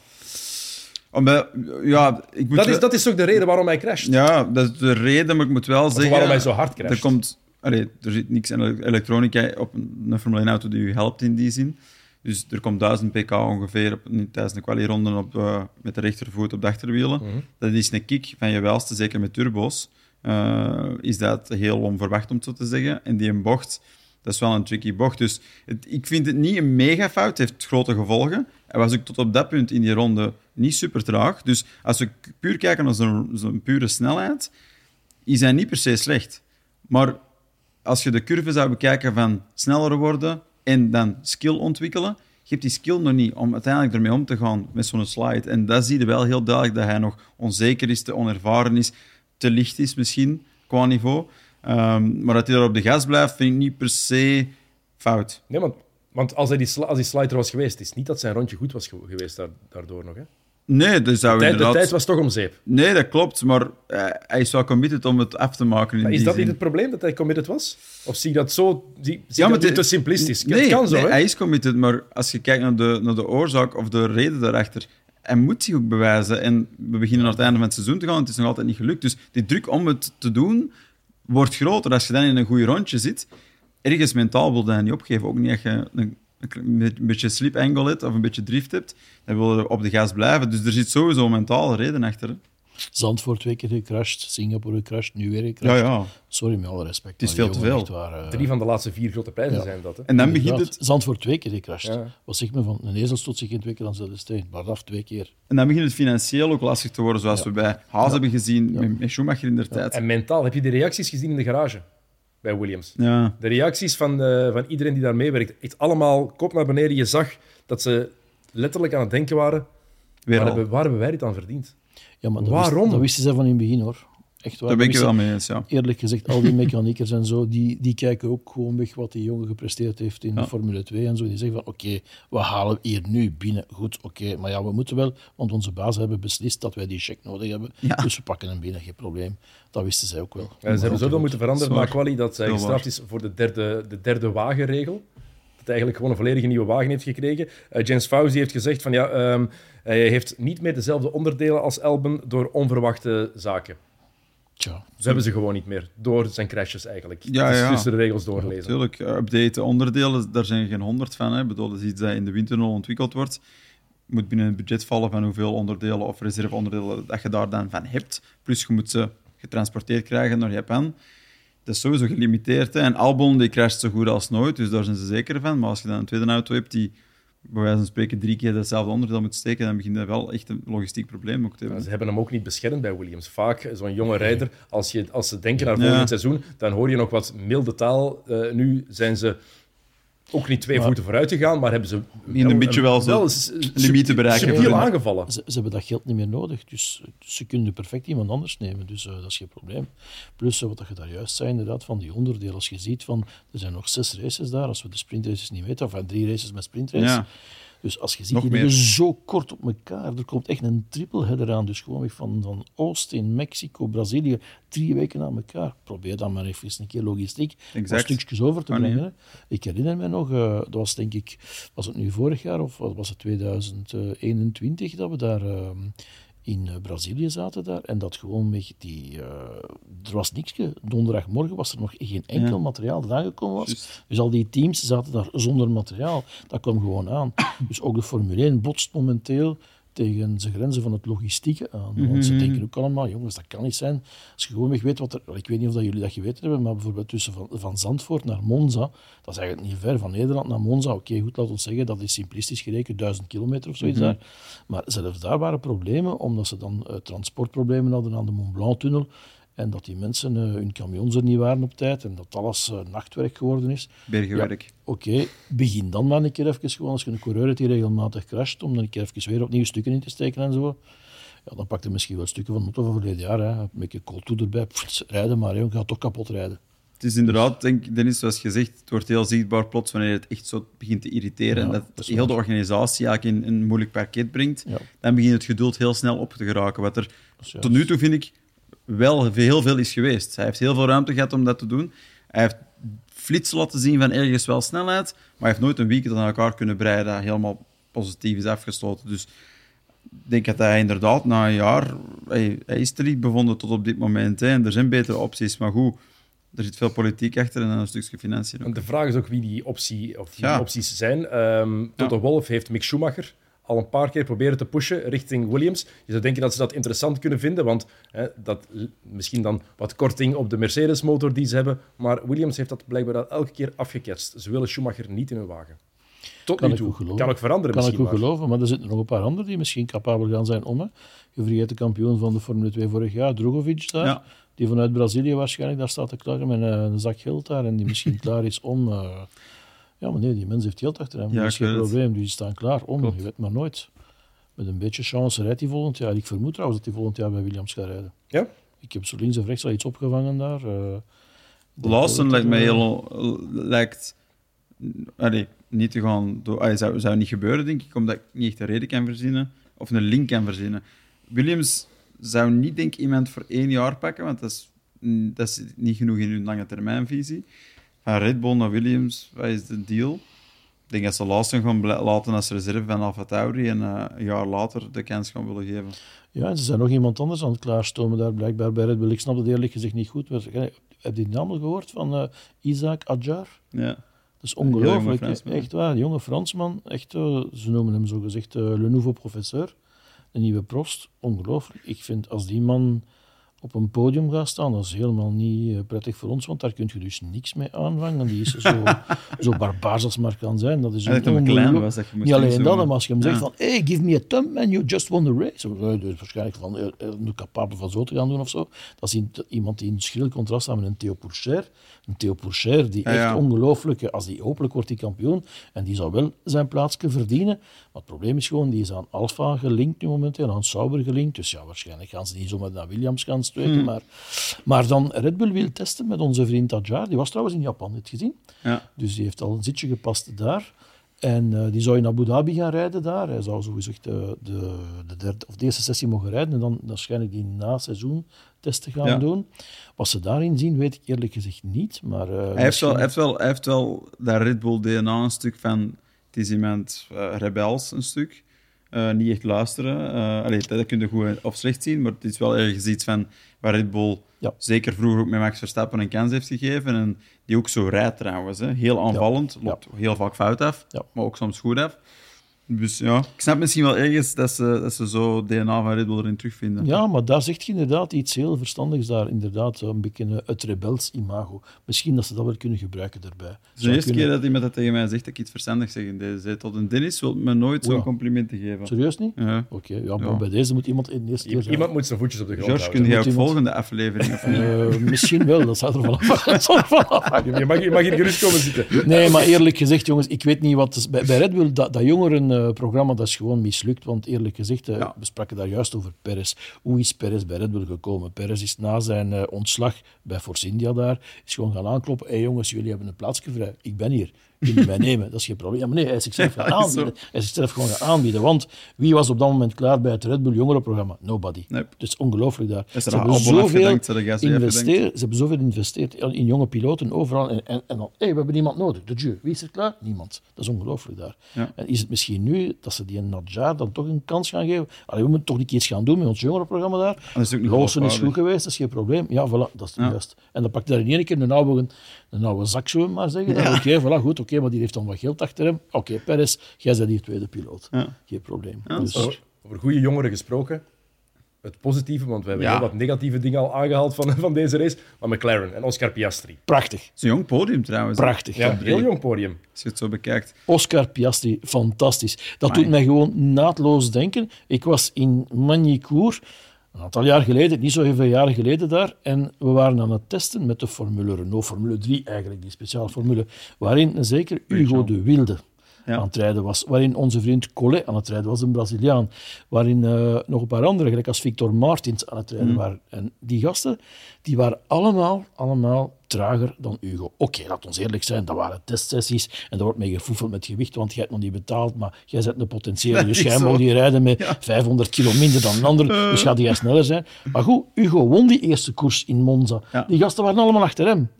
Omdat, ja, ik moet dat, is, dat is ook de reden waarom hij crasht. Ja, dat is de reden, maar ik moet wel zeggen... waarom hij zo hard crasht. Er, komt, allee, er zit niks aan elektronica op een Formule 1 auto die u helpt in die zin. Dus er komt 1000 pk ongeveer op, tijdens een quali-ronde op, uh, met de rechtervoet op de achterwielen. Mhm. Dat is een kick van je welste, zeker met turbo's. Uh, is dat heel onverwacht om zo te zeggen. En die een bocht, dat is wel een tricky bocht. Dus het, ik vind het niet een mega fout, het heeft grote gevolgen. Hij was ook tot op dat punt in die ronde niet super traag. Dus als we puur kijken naar zo'n zo pure snelheid, is hij niet per se slecht. Maar als je de curve zou bekijken van sneller worden en dan skill ontwikkelen, je die skill nog niet om uiteindelijk ermee om te gaan met zo'n slide. En dat zie je wel heel duidelijk, dat hij nog onzeker is, te onervaren is, te licht is misschien, qua niveau. Um, maar dat hij daar op de gas blijft, vind ik niet per se fout. Nee, want, als, hij die, als die slider was geweest, is niet dat zijn rondje goed was geweest daardoor nog, hè? Nee, dus zou de, tijd, inderdaad... de tijd was toch om zeep. Nee, dat klopt, maar uh, hij is wel committed om het af te maken. In maar is dat zin. niet het probleem, dat hij committed was? Of zie je dat zo... Zie, zie Ja, maar dat te simplistisch? Nee, het kan zo, nee, hè? hij is committed, maar als je kijkt naar de, naar de oorzaak of de reden daarachter, hij moet zich ook bewijzen. En we beginnen aan het einde van het seizoen te gaan, het is nog altijd niet gelukt. Dus die druk om het te doen wordt groter. Als je dan in een goed rondje zit, ergens mentaal wil je dat niet opgeven. Ook niet je een, een beetje sleep angle hebt of een beetje drift hebt, dan wil je op de gas blijven. Dus er zit sowieso een mentale reden achter. hè. Zandvoort twee keer gecrashed, Singapore gecrashed, nu weer Ja, gecrashed. ja. Sorry, met alle respect. Het is maar veel te veel. waar, eh, Drie van de laatste vier grote prijzen Ja. zijn dat, hè? En dan begint het Zandvoort twee keer gecrashed. Ja. Wat zegt men van? Een ezel stoot zich geen twee keer aan dezelfde steen. Maar af twee keer. En dan begint het financieel ook lastig te worden, zoals Ja. we bij Haas hebben gezien, met, met Schumacher in der tijd. En mentaal, heb je de reacties gezien in de garage? Bij Williams. Ja, De reacties van, eh, van iedereen die daar meewerkt, echt allemaal kop naar beneden. Je zag dat ze letterlijk aan het denken waren, weer waar hebben, waar hebben wij dit aan verdiend? Ja, maar dat Waarom? Wist, dat wisten ze van in het begin, hoor. Echt waar. Daar ben ik wel mee eens, ja. Eerlijk gezegd, al die mechaniekers en zo, die, die kijken ook gewoon weg wat die jongen gepresteerd heeft in Ja. de Formule 2 en zo. Die zeggen van, oké, we halen hier nu binnen. Goed, oké, maar ja, we moeten wel, want onze baas hebben beslist dat wij die check nodig hebben. Ja. Dus we pakken hem binnen, geen probleem. Dat wisten zij ook wel. Ja, ze hebben zoveel moeten veranderen Zwaar. na quali dat zij gestraft is voor de derde, de derde wagenregel. Dat hij eigenlijk gewoon een volledige nieuwe wagen heeft gekregen. Eh James Fauzi heeft gezegd van ja, ehm, hij heeft niet meer dezelfde onderdelen als Elben door onverwachte zaken. Tja, Ze hebben ze gewoon niet meer, door zijn crashes eigenlijk. Ja, Het is ja. tussen de regels doorlezen. Natuurlijk, eh, updaten onderdelen, daar zijn geen honderd van. Hè. Ik bedoel, dat is iets dat in de windtunnel ontwikkeld wordt. moet binnen een budget vallen van hoeveel onderdelen of reserveonderdelen dat je daar dan van hebt. Plus je moet ze getransporteerd krijgen naar Japan. Dat is sowieso gelimiteerd. Hè. En Albon die crasht zo goed als nooit, dus daar zijn ze zeker van. Maar als je dan een tweede auto hebt die bij wijze van spreken drie keer hetzelfde onderdeel moet steken, dan begint dat wel echt een logistiek probleem ook te Ja, hebben. ze hebben hem ook niet beschermd bij Williams. Vaak, zo'n jonge rijder, als, je, als ze denken naar Ja. volgend seizoen, dan hoor je nog wat milde taal. Eh, nu zijn ze ook niet twee Maar- voeten vooruit gegaan, maar hebben ze In een beetje wel s- limieten bereiken. subtiel voor- aangevallen. Ze, ze hebben dat geld niet meer nodig, dus ze kunnen perfect iemand anders nemen. Dus eh, dat is geen probleem. Plus, eh, wat dat je daar juist zei, inderdaad, van die onderdelen. Als je ziet van, er zijn nog zes races daar, als we de sprintraces niet weten, of van drie races met sprintraces. Ja. Dus als je ziet, die liggen zo kort op elkaar. Er komt echt een triple header aan. Dus gewoon van, van Austin, Mexico, Brazilië, drie weken aan elkaar. Probeer dan maar even een keer logistiek Exact. stukjes over te niet, brengen. Ik herinner me nog, eh, dat was denk ik, was het nu vorig jaar of was het 2021 dat we daar ehm, in eh, Brazilië zaten daar en dat gewoon met die, eh, er was niks. Donderdagmorgen was er nog geen enkel Ja. materiaal dat aangekomen was. Dus al die teams zaten daar zonder materiaal. Dat kwam gewoon aan. Dus ook de Formule 1 botst momenteel tegen zijn grenzen van het logistieke aan. Want ze Mhm. denken ook allemaal, jongens, dat kan niet zijn. Als je gewoon weg weet wat er... Ik weet niet of dat jullie dat geweten hebben, maar bijvoorbeeld tussen van, van Zandvoort naar Monza, dat is eigenlijk niet ver, van Nederland naar Monza. Oké, goed, laat ons zeggen, dat is simplistisch gerekend, duizend kilometer of zoiets daar. Maar zelfs daar waren problemen, omdat ze dan eh, transportproblemen hadden aan de Mont Blanc-tunnel. En dat die mensen, eh, hun camions er niet waren op tijd en dat alles eh, nachtwerk geworden is. Bergenwerk. Oké, begin dan maar een keer even gewoon, als je een coureur hebt die regelmatig crasht, om dan een keer even weer opnieuw stukken in te steken en zo. Ja, dan pak je misschien wel stukken van het motto van verleden jaar. Hè. Een beetje kooltoe erbij, pff, rijden maar, je gaat toch kapot rijden. Het is inderdaad, denk ik, Dennis, zoals gezegd, het wordt heel zichtbaar plots wanneer het echt zo begint te irriteren Ja, en dat dat heel de organisatie eigenlijk in een moeilijk parket brengt, Ja. dan begint het geduld heel snel op te geraken. Wat er tot nu toe, vind ik, wel heel veel is geweest. Hij heeft heel veel ruimte gehad om dat te doen. Hij heeft flitsen laten zien van ergens wel snelheid, maar hij heeft nooit een weekend aan elkaar kunnen breien dat helemaal positief is afgesloten. Dus ik denk dat hij inderdaad na een jaar... Hij, hij is terecht bevonden tot op dit moment. Hè, en er zijn betere opties, maar goed... Er zit veel politiek achter en een stukje financiën. ook. De vraag is ook wie die, optie, of die Ja. opties zijn. Ehm Toto Ja. Wolff heeft Mick Schumacher al een paar keer proberen te pushen richting Williams. Je zou denken dat ze dat interessant kunnen vinden, want hè, dat misschien dan wat korting op de Mercedes-motor die ze hebben. Maar Williams heeft dat blijkbaar al elke keer afgeketst. Ze willen Schumacher niet in hun wagen. Tot Kan nu ik toe. goed geloven. Kan ook veranderen Kan ik goed maar. geloven, maar er zitten nog een paar anderen die misschien capabel gaan zijn om. Hè. Je vergeet de kampioen van de Formule 2 vorig jaar, Drogovic daar. Ja. Die vanuit Brazilië waarschijnlijk daar staat te klagen met een, een zak geld daar en die misschien klaar is om... eh, ja, maar nee, die mens heeft geld achter hem. Ja, dat is geen het. probleem. Die staan klaar om. Klopt. Je weet maar nooit. Met een beetje chance rijdt hij volgend jaar. Ik vermoed trouwens dat hij volgend jaar bij Williams gaat rijden. Ja? Ik heb zo links en rechts al iets opgevangen daar. eh. Denk Lawson lijkt mij er, heel... lijkt... Allee, niet te gaan... Door, allee, zou, zou niet gebeuren, denk ik, omdat ik niet echt een reden kan verzinnen. Of een link kan verzinnen. Williams zou niet, denk ik, iemand voor één jaar pakken, want dat is, mm, dat is niet genoeg in hun lange termijnvisie. Van Red Bull naar Williams, wat is de deal? Ik denk dat ze Lawson gaan laten als reserve van Alfa Tauri en eh, een jaar later de kans gaan willen geven. Ja, en ze zijn nog iemand anders aan het klaarstomen daar blijkbaar bij Red Bull. Ik snap het eerlijk gezegd niet goed. maar- Heb je die naam gehoord van eh, Isaac Adjar? Ja. Dat is ongelooflijk. Echt waar, een jonge Fransman. Echt, eh, ze noemen hem zo gezegd eh, le nouveau professeur. De nieuwe prost. Ongelooflijk. Ik vind als die man op een podium gaat staan. Dat is helemaal niet eh, prettig voor ons, want daar kun je dus niks mee aanvangen. Die is zo, zo barbaars als maar kan zijn. Dat is Hij dat een klein was, dat je Niet alleen dat, maar als je hem zegt van hey, give me a thumb and you just won the race. Of, eh, dus waarschijnlijk van, eh, eh, nu capabel van zo te gaan doen of zo. Dat is iemand die in schril contrast staat met een Theo Pourchaire. Een Theo Pourchaire die echt ongelooflijk, als die hopelijk wordt die kampioen, en die zou wel zijn plaatsje verdienen. Maar het probleem is gewoon, die is aan Alfa gelinkt nu momenteel, aan Sauber gelinkt. Dus ja, waarschijnlijk gaan ze niet zomaar naar Williams gaan steken. Maar, maar dan Red Bull wil testen met onze vriend Adjar. Die was trouwens in Japan, het gezien? Ja. Dus die heeft al een zitje gepast daar. En eh, die zou in Abu Dhabi gaan rijden daar. Hij zou zogezegd de, de, de, derde, of de eerste sessie mogen rijden en dan waarschijnlijk die na seizoen testen gaan Ja. doen. Wat ze daarin zien, weet ik eerlijk gezegd niet. Maar, eh, Hij heeft, wel, hij, heeft wel, hij heeft wel dat Red Bull DNA een stuk van. Het is iemand eh, rebels, een stuk. Eh, niet echt luisteren. Eh allee, dat kun je goed of slecht zien, maar het is wel ergens iets van waar Red Bull Ja. zeker vroeger ook met Max Verstappen een kans heeft gegeven. En die ook zo rijdt trouwens. Hè. Heel aanvallend, loopt heel vaak fout af, maar ook soms goed af. Dus ja, ik snap misschien wel ergens dat ze, dat ze zo DNA van Red Bull erin terugvinden. Ja, maar daar zegt je inderdaad iets heel verstandigs daar. Inderdaad, een beetje het rebels imago. Misschien dat ze dat wel kunnen gebruiken daarbij. Het is de eerste kunnen. keer dat iemand dat tegen mij zegt dat ik iets verstandig zeg in deze zetel. En Dennis wil me nooit zo'n Ja. complimenten geven. Serieus niet? Ja. Oké, ja, maar Ja. bij deze moet iemand in de eerste keer zijn. Iemand moet zijn voetjes op de grond George, kun jij ook iemand- volgende aflevering of niet? Eh, misschien wel, dat zou er vanaf hangen. Je mag, je mag hier gerust komen zitten. Nee, maar eerlijk gezegd, jongens, ik weet niet wat... is- Bij, bij Red Bull, dat, dat jongerenprogramma, dat is gewoon mislukt. Want eerlijk gezegd, eh, Ja. we spraken daar juist over Perez. Hoe is Perez bij Red Bull gekomen? Perez is na zijn eh, ontslag bij Force India daar, is gewoon gaan aankloppen. Hé hey, jongens, jullie hebben een plaatsje vrij. Ik ben hier. Jullie mij nemen. Dat is geen probleem. Ja, maar nee, hij is zichzelf gaan aanbieden. Hij is zichzelf gewoon gaan aanbieden. Want wie was op dat moment klaar bij het Red Bull jongerenprogramma? Nobody. Dus ongelooflijk daar. Is Ze hebben zoveel ze hebben zoveel geïnvesteerd in jonge piloten overal. En, en, en dan, hé, we hebben niemand nodig. De Dieu. Wie is er klaar? Niemand. Dat is ongelooflijk daar. Ja. En is het misschien nu dat ze die Nadjar dan toch een kans gaan geven? Allee, we moeten toch niet iets gaan doen met ons jongerenprogramma daar. Dat is ook niet Lawson is goed geweest, dat is geen probleem. Ja, voilà, dat is Ja. juist. En dan pakt hij in één keer een oude, een oude zak, zullen we maar zeggen. Oké, voilà, goed, oké, maar die heeft dan wat geld achter hem. Oké, Perez, jij bent hier tweede piloot. Ja. Geen probleem. Ja, dus, Over, over goede jongeren gesproken. Het positieve, want we hebben Ja. heel wat negatieve dingen al aangehaald van, van deze race. Maar McLaren en Oscar Piastri. prachtig, Het is een jong podium trouwens. prachtig. Ja, heel jong podium. Als je het zo bekijkt. Oscar Piastri, fantastisch. Dat Amai. doet mij gewoon naadloos denken. Ik was in Magny-Cours, een aantal jaar geleden, niet zo heel veel jaren geleden daar, en we waren aan het testen met de Formule Renault, Formule 3 eigenlijk, die speciale formule, waarin een zeker Hugo de Wilde. Aan het rijden was, waarin onze vriend Collet aan het rijden was, een Braziliaan, waarin eh, nog een paar anderen, gelijk als Victor Martins, aan het rijden Mm. waren. En die gasten, die waren allemaal, allemaal trager dan Hugo. Oké, laat ons eerlijk zijn, dat waren testsessies en daar wordt mee gefoefeld met gewicht, want jij hebt nog niet betaald, maar jij zet een potentiële, Dat dus jij mag die rijden met 500 kilo minder dan een ander, dus gaat jij sneller zijn. Maar goed, Hugo won die eerste koers in Monza. Ja. Die gasten waren allemaal achter hem.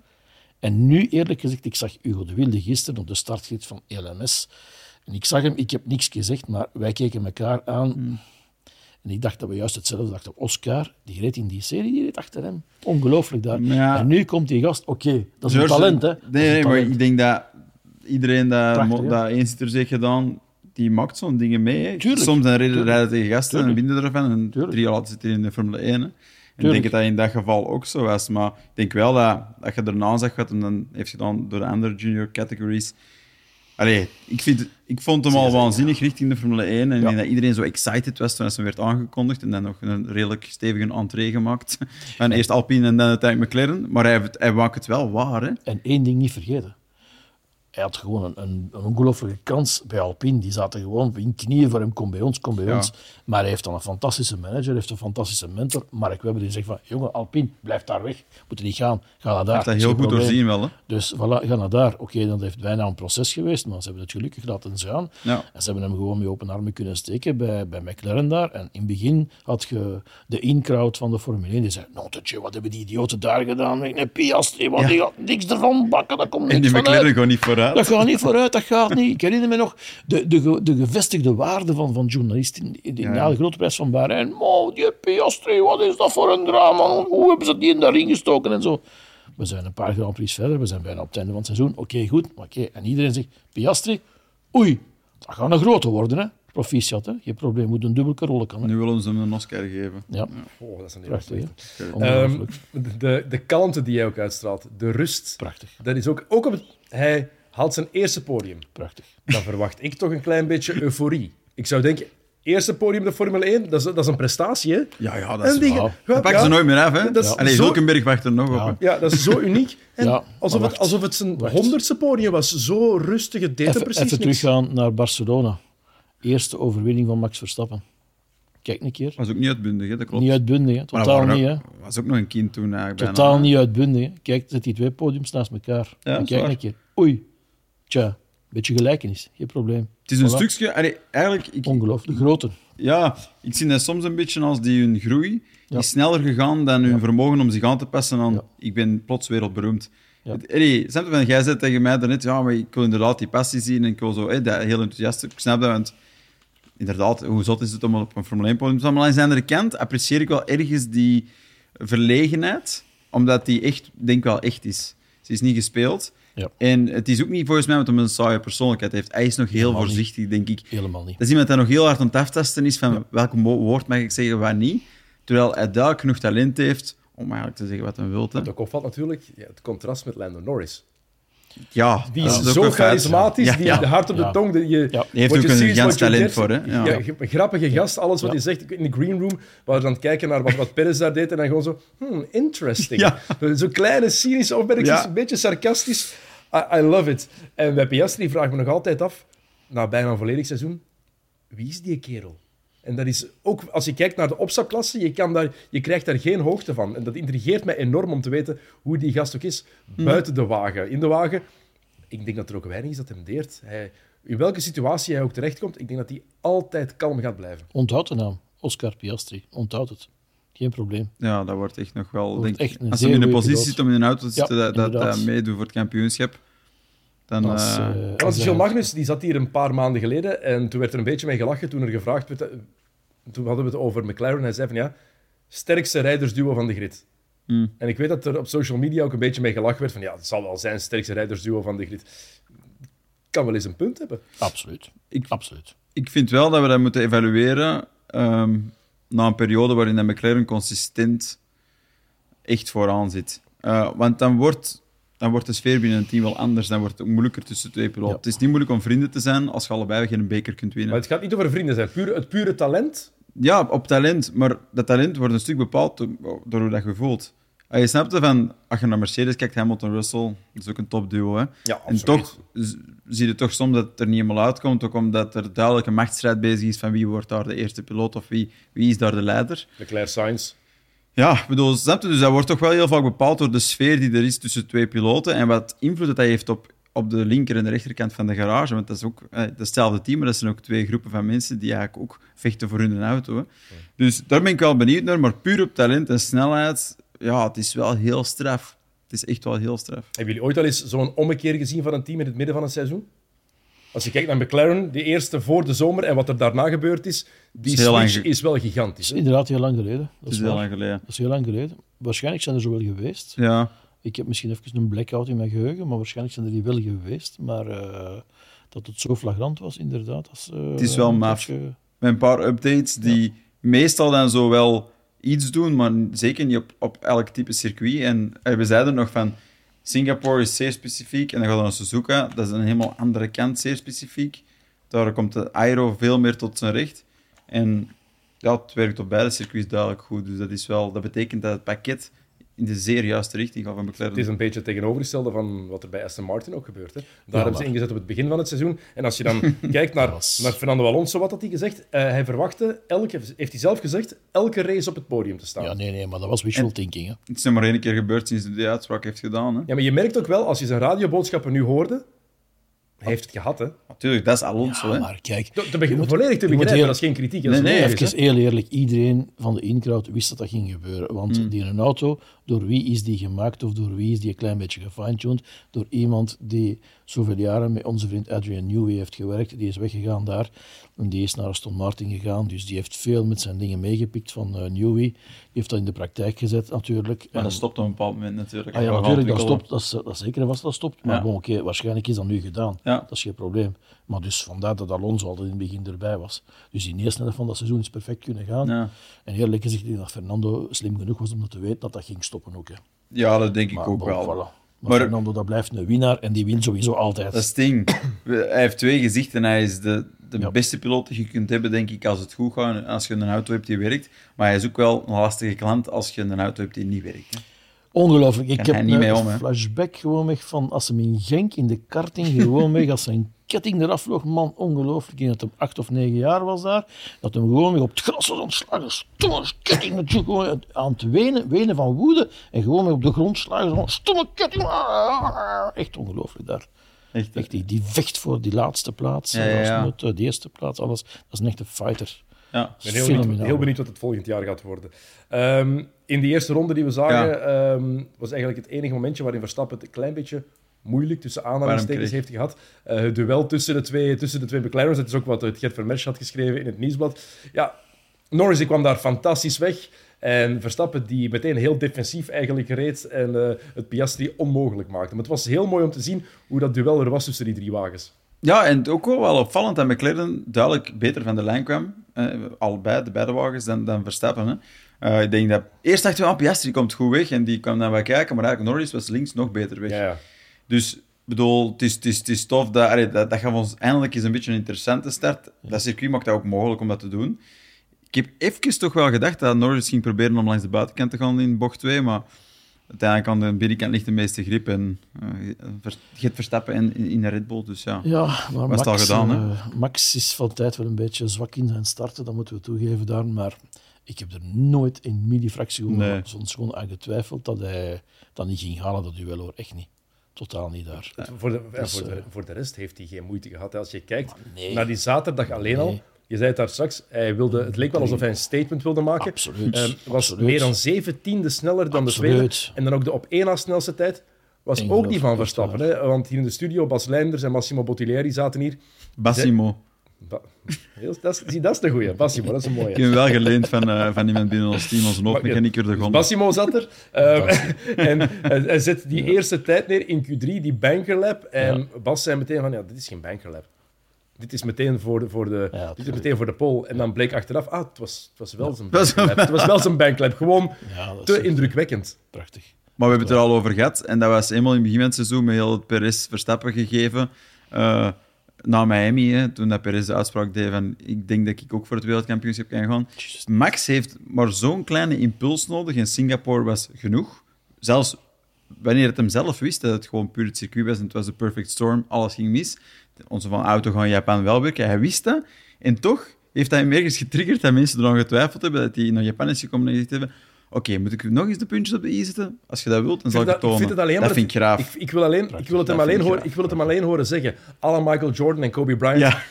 En nu, eerlijk gezegd, ik zag Hugo de Wilde gisteren op de startgids van LMS. En ik zag hem, ik heb niks gezegd, maar wij keken elkaar aan. Hmm. En ik dacht dat we juist hetzelfde dachten. Oscar, die reed in die serie, die reed achter hem. Ongelooflijk daar. Ja. En nu komt die gast, oké, dat is een talent, hè. Nee, een nee, maar ik denk dat iedereen dat, Prachtig, dat heeft gedaan, die maakt zo'n dingen mee. Soms dan rijden tegen gasten en Tuurlijk. winnen ervan. En Tuurlijk. drie jaar later zit hij in de Formule 1. hè. En ik denk dat dat in dat geval ook zo was. Maar ik denk wel dat, dat je erna zag wat hem dan heeft gedaan door de andere junior categories. Allee, ik, vind, ik vond hem al waanzinnig richting de Formule 1. En Ja. dat iedereen zo excited was toen hij werd aangekondigd. En dan nog een redelijk stevige entree gemaakt. En eerst Alpine en dan uiteindelijk McLaren. Maar hij, hij maakt het wel waar, hè? En één ding niet vergeten. Hij had gewoon een, een, een ongelofelijke kans bij Alpine. Die zaten gewoon in knieën voor hem, kom bij ons, kom bij Ja. ons. Maar hij heeft dan een fantastische manager, heeft een fantastische mentor. Mark Webber die zegt van, jongen, Alpine, blijf daar weg. Moet er niet gaan, ga naar daar. Heeft dat heel goed probleem. doorzien wel, hè? Dus voilà, ga naar daar. Oké, dat heeft bijna een proces geweest, maar ze hebben het gelukkig laten gaan. Ja. En ze hebben hem gewoon met open armen kunnen steken bij, bij McLaren daar. En in het begin had je de in-crowd van de Formule 1 die zei, nou, Tetje, wat hebben die idioten daar gedaan? Nee, Piastri, want Ja. die gaat niks ervan bakken, daar komt En niks die van uit. McLaren gewoon niet vooruit. Dat gaat niet vooruit, dat gaat niet. Ik herinner me nog de, de, de gevestigde waarde van, van journalisten in, in, Ja. na de grote prijs van Bahrein. Oh, die Piastri, wat is dat voor een drama? Hoe hebben ze die in daarin gestoken en zo? We zijn een paar Grand Prix verder, we zijn bijna op het einde van het seizoen. Oké, goed. Oké. En iedereen zegt, Piastri, oei, dat gaat een grote worden, hè. proficiat, hè. Geen probleem, moet een dubbel Carole kan. hè. Nu willen ze hem een Oscar geven. Ja, Oh, dat is een hele prachtig. Ehm, de, de kalmte die hij ook uitstraalt, de rust, Prachtig, dat is ook, ook op het, hij haalt zijn eerste podium. prachtig. Dan verwacht ik toch een klein beetje euforie. Ik zou denken, eerste podium de Formule 1, dat is, dat is een prestatie, hè? Ja, ja, dat En is die- waar. wauw. Ja, Dat pakken ja. ze nooit meer af, hè? Dat is Allee, Zulkenberg wacht er nog op. Ja. hè. Ja, dat is zo uniek. En Ja, alsof, het, alsof het zijn Wacht. honderdste podium was. Zo rustig, het deed er Even, precies even niks. teruggaan naar Barcelona. Eerste overwinning van Max Verstappen. Kijk een keer. Was ook niet uitbundig, hè? dat klopt. Niet uitbundig, hè. Totaal niet. Hè. was ook nog een kind toen eigenlijk. Totaal niet uitbundig. Hè. Kijk, zet die twee podiums naast elkaar. Ja, kijk een keer. Oei, tja, beetje gelijkenis. Geen probleem. Het is een Voilà. stukje... Allee, eigenlijk, ik, Ongelooflijk. De grote. ja, ik zie dat soms een beetje als die hun groei Ja. is sneller gegaan dan hun vermogen om zich aan te passen aan Ja. ik ben plots wereldberoemd. Ja. Allee, snap je, want jij zei tegen mij daarnet, ja, maar ik wil inderdaad die passie zien en ik wil zo, dat heel enthousiast. Ik snap dat, want inderdaad, hoe zot is het om op een Formule 1 podium te staan? Maar aan de andere kant apprecieer ik wel ergens die verlegenheid, omdat die echt, denk ik wel echt is. Ze is niet gespeeld. Ja. En het is ook niet volgens mij omdat hij een saaie persoonlijkheid heeft. Hij is nog heel Helemaal niet. voorzichtig, denk ik. Helemaal niet. Dat is iemand die nog heel hard aan het aftasten is van welk mo- woord mag ik zeggen, waar niet. Terwijl hij duidelijk genoeg talent heeft om eigenlijk te zeggen wat hij wil. Wat ook opvalt natuurlijk, ja, het contrast met Lando Norris. Ja, Die dat is zo charismatisch, Ja, die ja. de hart op de Ja. tong. Die, je, Ja. Heeft ook een you talent voor, hè? Ja. Ja, een grappige gast, alles wat Ja. hij zegt. In de green room, waar we aan het kijken naar wat, wat Perez daar deed, en dan gewoon zo, hmm, interesting. Ja. Zo'n kleine, cynische opmerking, Ja. een beetje sarcastisch. I, I love it. En bij Piastri vraag ik me nog altijd af, na bijna een volledig seizoen, wie is die kerel? En dat is ook, als je kijkt naar de opstapklasse, je, kan daar, je krijgt daar geen hoogte van. En dat intrigeert mij enorm om te weten hoe die gast ook is, buiten de wagen. In de wagen, ik denk dat er ook weinig is dat hem deert. Hij, in welke situatie hij ook terechtkomt, ik denk dat hij altijd kalm gaat blijven. Onthoud de naam. Oscar Piastri. Onthoud het. Geen probleem. Ja, dat wordt echt nog wel... Denk, echt een als hij in de goeie positie zit om in een auto te zitten, dat, dat hij meedoet voor het kampioenschap, dan... Als, eh, eh, Gilles hij- Magnus die zat hier een paar maanden geleden en toen werd er een beetje mee gelachen toen er gevraagd werd. eh, Toen hadden we het over McLaren. Hij zei van ja, sterkste rijdersduo van de grid. Hmm. En ik weet dat er op social media ook een beetje mee gelachen werd van ja, het zal wel zijn sterkste rijdersduo van de grid. Kan wel eens een punt hebben. Absoluut. Ik- Absoluut. ik vind wel dat we dat moeten evalueren ehm, na een periode waarin de McLaren consistent echt vooraan zit. Eh, want dan wordt, dan wordt de sfeer binnen een team wel anders. Dan wordt het moeilijker tussen twee piloten. Ja. Het is niet moeilijk om vrienden te zijn als je allebei geen beker kunt winnen. Maar het gaat niet over vrienden zijn. Puur, het pure talent. Ja, op talent. Maar dat talent wordt een stuk bepaald door, door hoe dat je voelt. Ah, je snapt van, als je naar Mercedes kijkt, Hamilton Russell, dat is ook een topduo. Hè? Ja, En toch zie je toch soms dat het er niet helemaal uitkomt, ook omdat er duidelijk een machtsstrijd bezig is van wie wordt daar de eerste piloot of wie, wie is daar de leider. Leclerc Sainz. Ja, ik bedoel, snap je? Dus dat wordt toch wel heel vaak bepaald door de sfeer die er is tussen twee piloten en wat invloed dat, dat heeft op, op de linker en de rechterkant van de garage. Want dat is ook eh, hetzelfde team, maar dat zijn ook twee groepen van mensen die eigenlijk ook vechten voor hun auto. Hè. Dus daar ben ik wel benieuwd naar, maar puur op talent en snelheid, ja, het is wel heel straf. Het is echt wel heel straf. Hebben jullie ooit al eens zo'n ommekeer gezien van een team in het midden van een seizoen? Als je kijkt naar McLaren, de eerste voor de zomer en wat er daarna gebeurd is, die is lang is wel gigantisch. is inderdaad heel lang geleden. Dat Het is, is heel lang geleden. Dat is heel lang geleden. Waarschijnlijk zijn er zo wel geweest. Ja, Ik heb misschien even een blackout in mijn geheugen, maar waarschijnlijk zijn er die wel geweest. Maar eh, dat het zo flagrant was, inderdaad. Als, eh, Het is wel maf. beetje- met een paar updates die meestal dan zo wel iets doen, maar zeker niet op, op elk type circuit. En eh, we zeiden nog van, Singapore is zeer specifiek en dan gaat er naar Suzuka, dat is een helemaal andere kant, zeer specifiek. Daar komt de aero veel meer tot zijn recht. En het werkt op beide circuits duidelijk goed. Dus dat, is wel, dat betekent dat het pakket in de zeer juiste richting van McLaren. Het is een beetje het tegenovergestelde van wat er bij Aston Martin ook gebeurt. Hè. Daar hebben ze ingezet op het begin van het seizoen. En als je dan kijkt naar, was- naar Fernando Alonso, wat had hij gezegd? Eh, hij verwachtte, elke, heeft hij zelf gezegd, elke race op het podium te staan. Ja, Ja, nee, nee, maar dat was wishful thinking. Hè. Het is nog maar één keer gebeurd sinds hij die uitspraak heeft gedaan. Hè. maar je merkt ook wel, als je zijn radioboodschappen nu hoorde, hij heeft het gehad. Hè. Natuurlijk, dat is Alonso. Ja, hè. maar kijk, Te, te begin- moet- volledig te begrijpen, heel- dat is geen kritiek. Dat Nee, is nee, even hè. heel eerlijk, iedereen van de inkraut wist dat dat ging gebeuren. Want Hmm. die in een auto door wie is die gemaakt of door wie is die een klein beetje gefine-tuned? Door iemand die zoveel jaren met onze vriend Adrian Newey heeft gewerkt. Die is weggegaan daar en die is naar Aston Martin gegaan. Dus die heeft veel met zijn dingen meegepikt van uh, Newey. Die heeft dat in de praktijk gezet natuurlijk. Maar dat stopt op een bepaald moment natuurlijk. Ah, ja, natuurlijk, dat stopt. Dat is, dat is zeker vast dat stopt. Maar ja. bon, okay, waarschijnlijk is dat nu gedaan. Ja. Dat is geen probleem. Maar dus vandaar dat Alonso altijd in het begin erbij was. Dus die eerste helft van dat seizoen is perfect kunnen gaan. Ja. En eerlijk gezegd, dat Fernando slim genoeg was om dat te weten dat dat ging stoppen ook. Hè. Ja, dat denk ik Maar ook bon, wel. voilà. Maar, Maar- Fernando, dat blijft een winnaar en die wint sowieso altijd. Dat is het ding. Hij heeft twee gezichten. Hij is de, de Ja. beste piloot die je kunt hebben, denk ik, als het goed gaat. Als je een auto hebt die werkt. Maar hij is ook wel een lastige klant als je een auto hebt die niet werkt. hè. Ongelooflijk. Ik heb een om, flashback gewoon weg van als hem in Genk in de karting gewoon weg, als zijn ketting eraf vloog. Man, ongelooflijk. Ik denk dat hem acht of negen jaar was daar. Dat hem gewoon weer op het gras was ontslagen. Stomme ketting natuurlijk gewoon aan het wenen, wenen van woede. En gewoon weer op de grond slagen. Stomme ketting. Echt ongelooflijk daar. Echt, die, die vecht voor die laatste plaats. Ja, ja, ja. Als met, de eerste plaats, alles. Dat is een echte fighter. Ja. Ik ben heel benieuwd, heel benieuwd wat het volgend jaar gaat worden. Ehm, in die eerste ronde die we zagen, ehm, was eigenlijk het enige momentje waarin Verstappen het een klein beetje moeilijk tussen aanhalingstekens heeft gehad. Eh, het duel tussen de twee, tussen de twee McLaren's, dat is ook wat het Gert Vermersch had geschreven in het nieuwsblad. Ja, Norris die kwam daar fantastisch weg. En Verstappen die meteen heel defensief eigenlijk reed en eh, het Piastri onmogelijk maakte. Maar het was heel mooi om te zien hoe dat duel er was tussen die drie wagens. Ja, en ook wel, wel opvallend dat McLaren duidelijk beter van de lijn kwam. Eh, allebei, de beide wagens, dan, dan Verstappen. Hè. Eh, ik denk dat... Eerst dachten we, oh, Piastri komt goed weg. En die kwam dan wel kijken. Maar eigenlijk Norris was links nog beter weg. Ja, ja. Dus, ik bedoel, het is, het is, het is tof. Dat, allee, dat, dat gaf ons eindelijk eens een beetje een interessante start. Dat circuit maakt dat ook mogelijk om dat te doen. Ik heb even toch wel gedacht dat Norris ging proberen om langs de buitenkant te gaan in bocht 2, maar uiteindelijk aan de binnenkant ligt de meeste grip en uh, je hebt Verstappen in, in, in de Red Bull, dus ja. Ja, maar Max, al gedaan, hè? eh, Max is van tijd wel een beetje zwak in zijn starten, dat moeten we toegeven daar. Maar ik heb er nooit in millifractie Nee. soms gewoon aan getwijfeld dat hij dat niet ging halen, dat duel hoor. Echt niet. Totaal niet daar. Voor de, ja, Dus, voor, de, eh, voor de rest heeft hij geen moeite gehad. Als je kijkt nee. naar die zaterdag alleen al. Je zei het daar straks, hij wilde, het leek wel alsof hij een statement wilde maken. Absoluut. Ehm, was absoluut. meer dan zeven tiende sneller dan de tweede. Absoluut. En dan ook de op één na snelste tijd was ook die van Verstappen. Hè? Want hier in de studio, Bas Leinders en Massimo Bottiglieri zaten hier. Bassimo. Ba- Heel- dat, is, zie, dat is de goeie. Massimo, dat is een mooie. Ik heb hem wel geleend van, eh, van iemand binnen ons team, onze hoofdmechanieker de grond. Massimo zat er. ehm, en hij, hij zet die eerste tijd neer in Q3, die bankerlap. En Bas zei meteen van, ja, dit is geen bankerlap. Dit is meteen voor de, voor de, Ja, dit is meteen voor de pole. En dan bleek achteraf, ah, het was, het was wel zijn bankerlap. Het was wel zijn banklap. Gewoon te indrukwekkend. prachtig. Maar we hebben het er al over gehad. En dat was eenmaal in het begin van het seizoen met heel het Perez Verstappen gegeven. eh, na Miami, hè, toen dat Perez de uitspraak deed van ik denk dat ik ook voor het wereldkampioenschap kan gaan. Max heeft maar zo'n kleine impuls nodig en Singapore was genoeg. Zelfs wanneer het hem zelf wist dat het gewoon puur het circuit was en het was de perfect storm, alles ging mis. Onze van auto gaan in Japan wel werken, hij wist dat. En toch heeft hij hem ergens getriggerd dat mensen eraan getwijfeld hebben dat hij naar Japan is gekomen en gezegd hebben Oké, moet ik nog eens de puntjes op de i zetten? Als je dat wilt, dan zal ik vind het dat- ik tonen. vind het alleen dat maar- vind ik graaf. Ik, ik, wil alleen, ik, wil het hem alleen horen, graag. ik wil het hem alleen horen zeggen. Alle Michael Jordan en Kobe Bryant, Ja.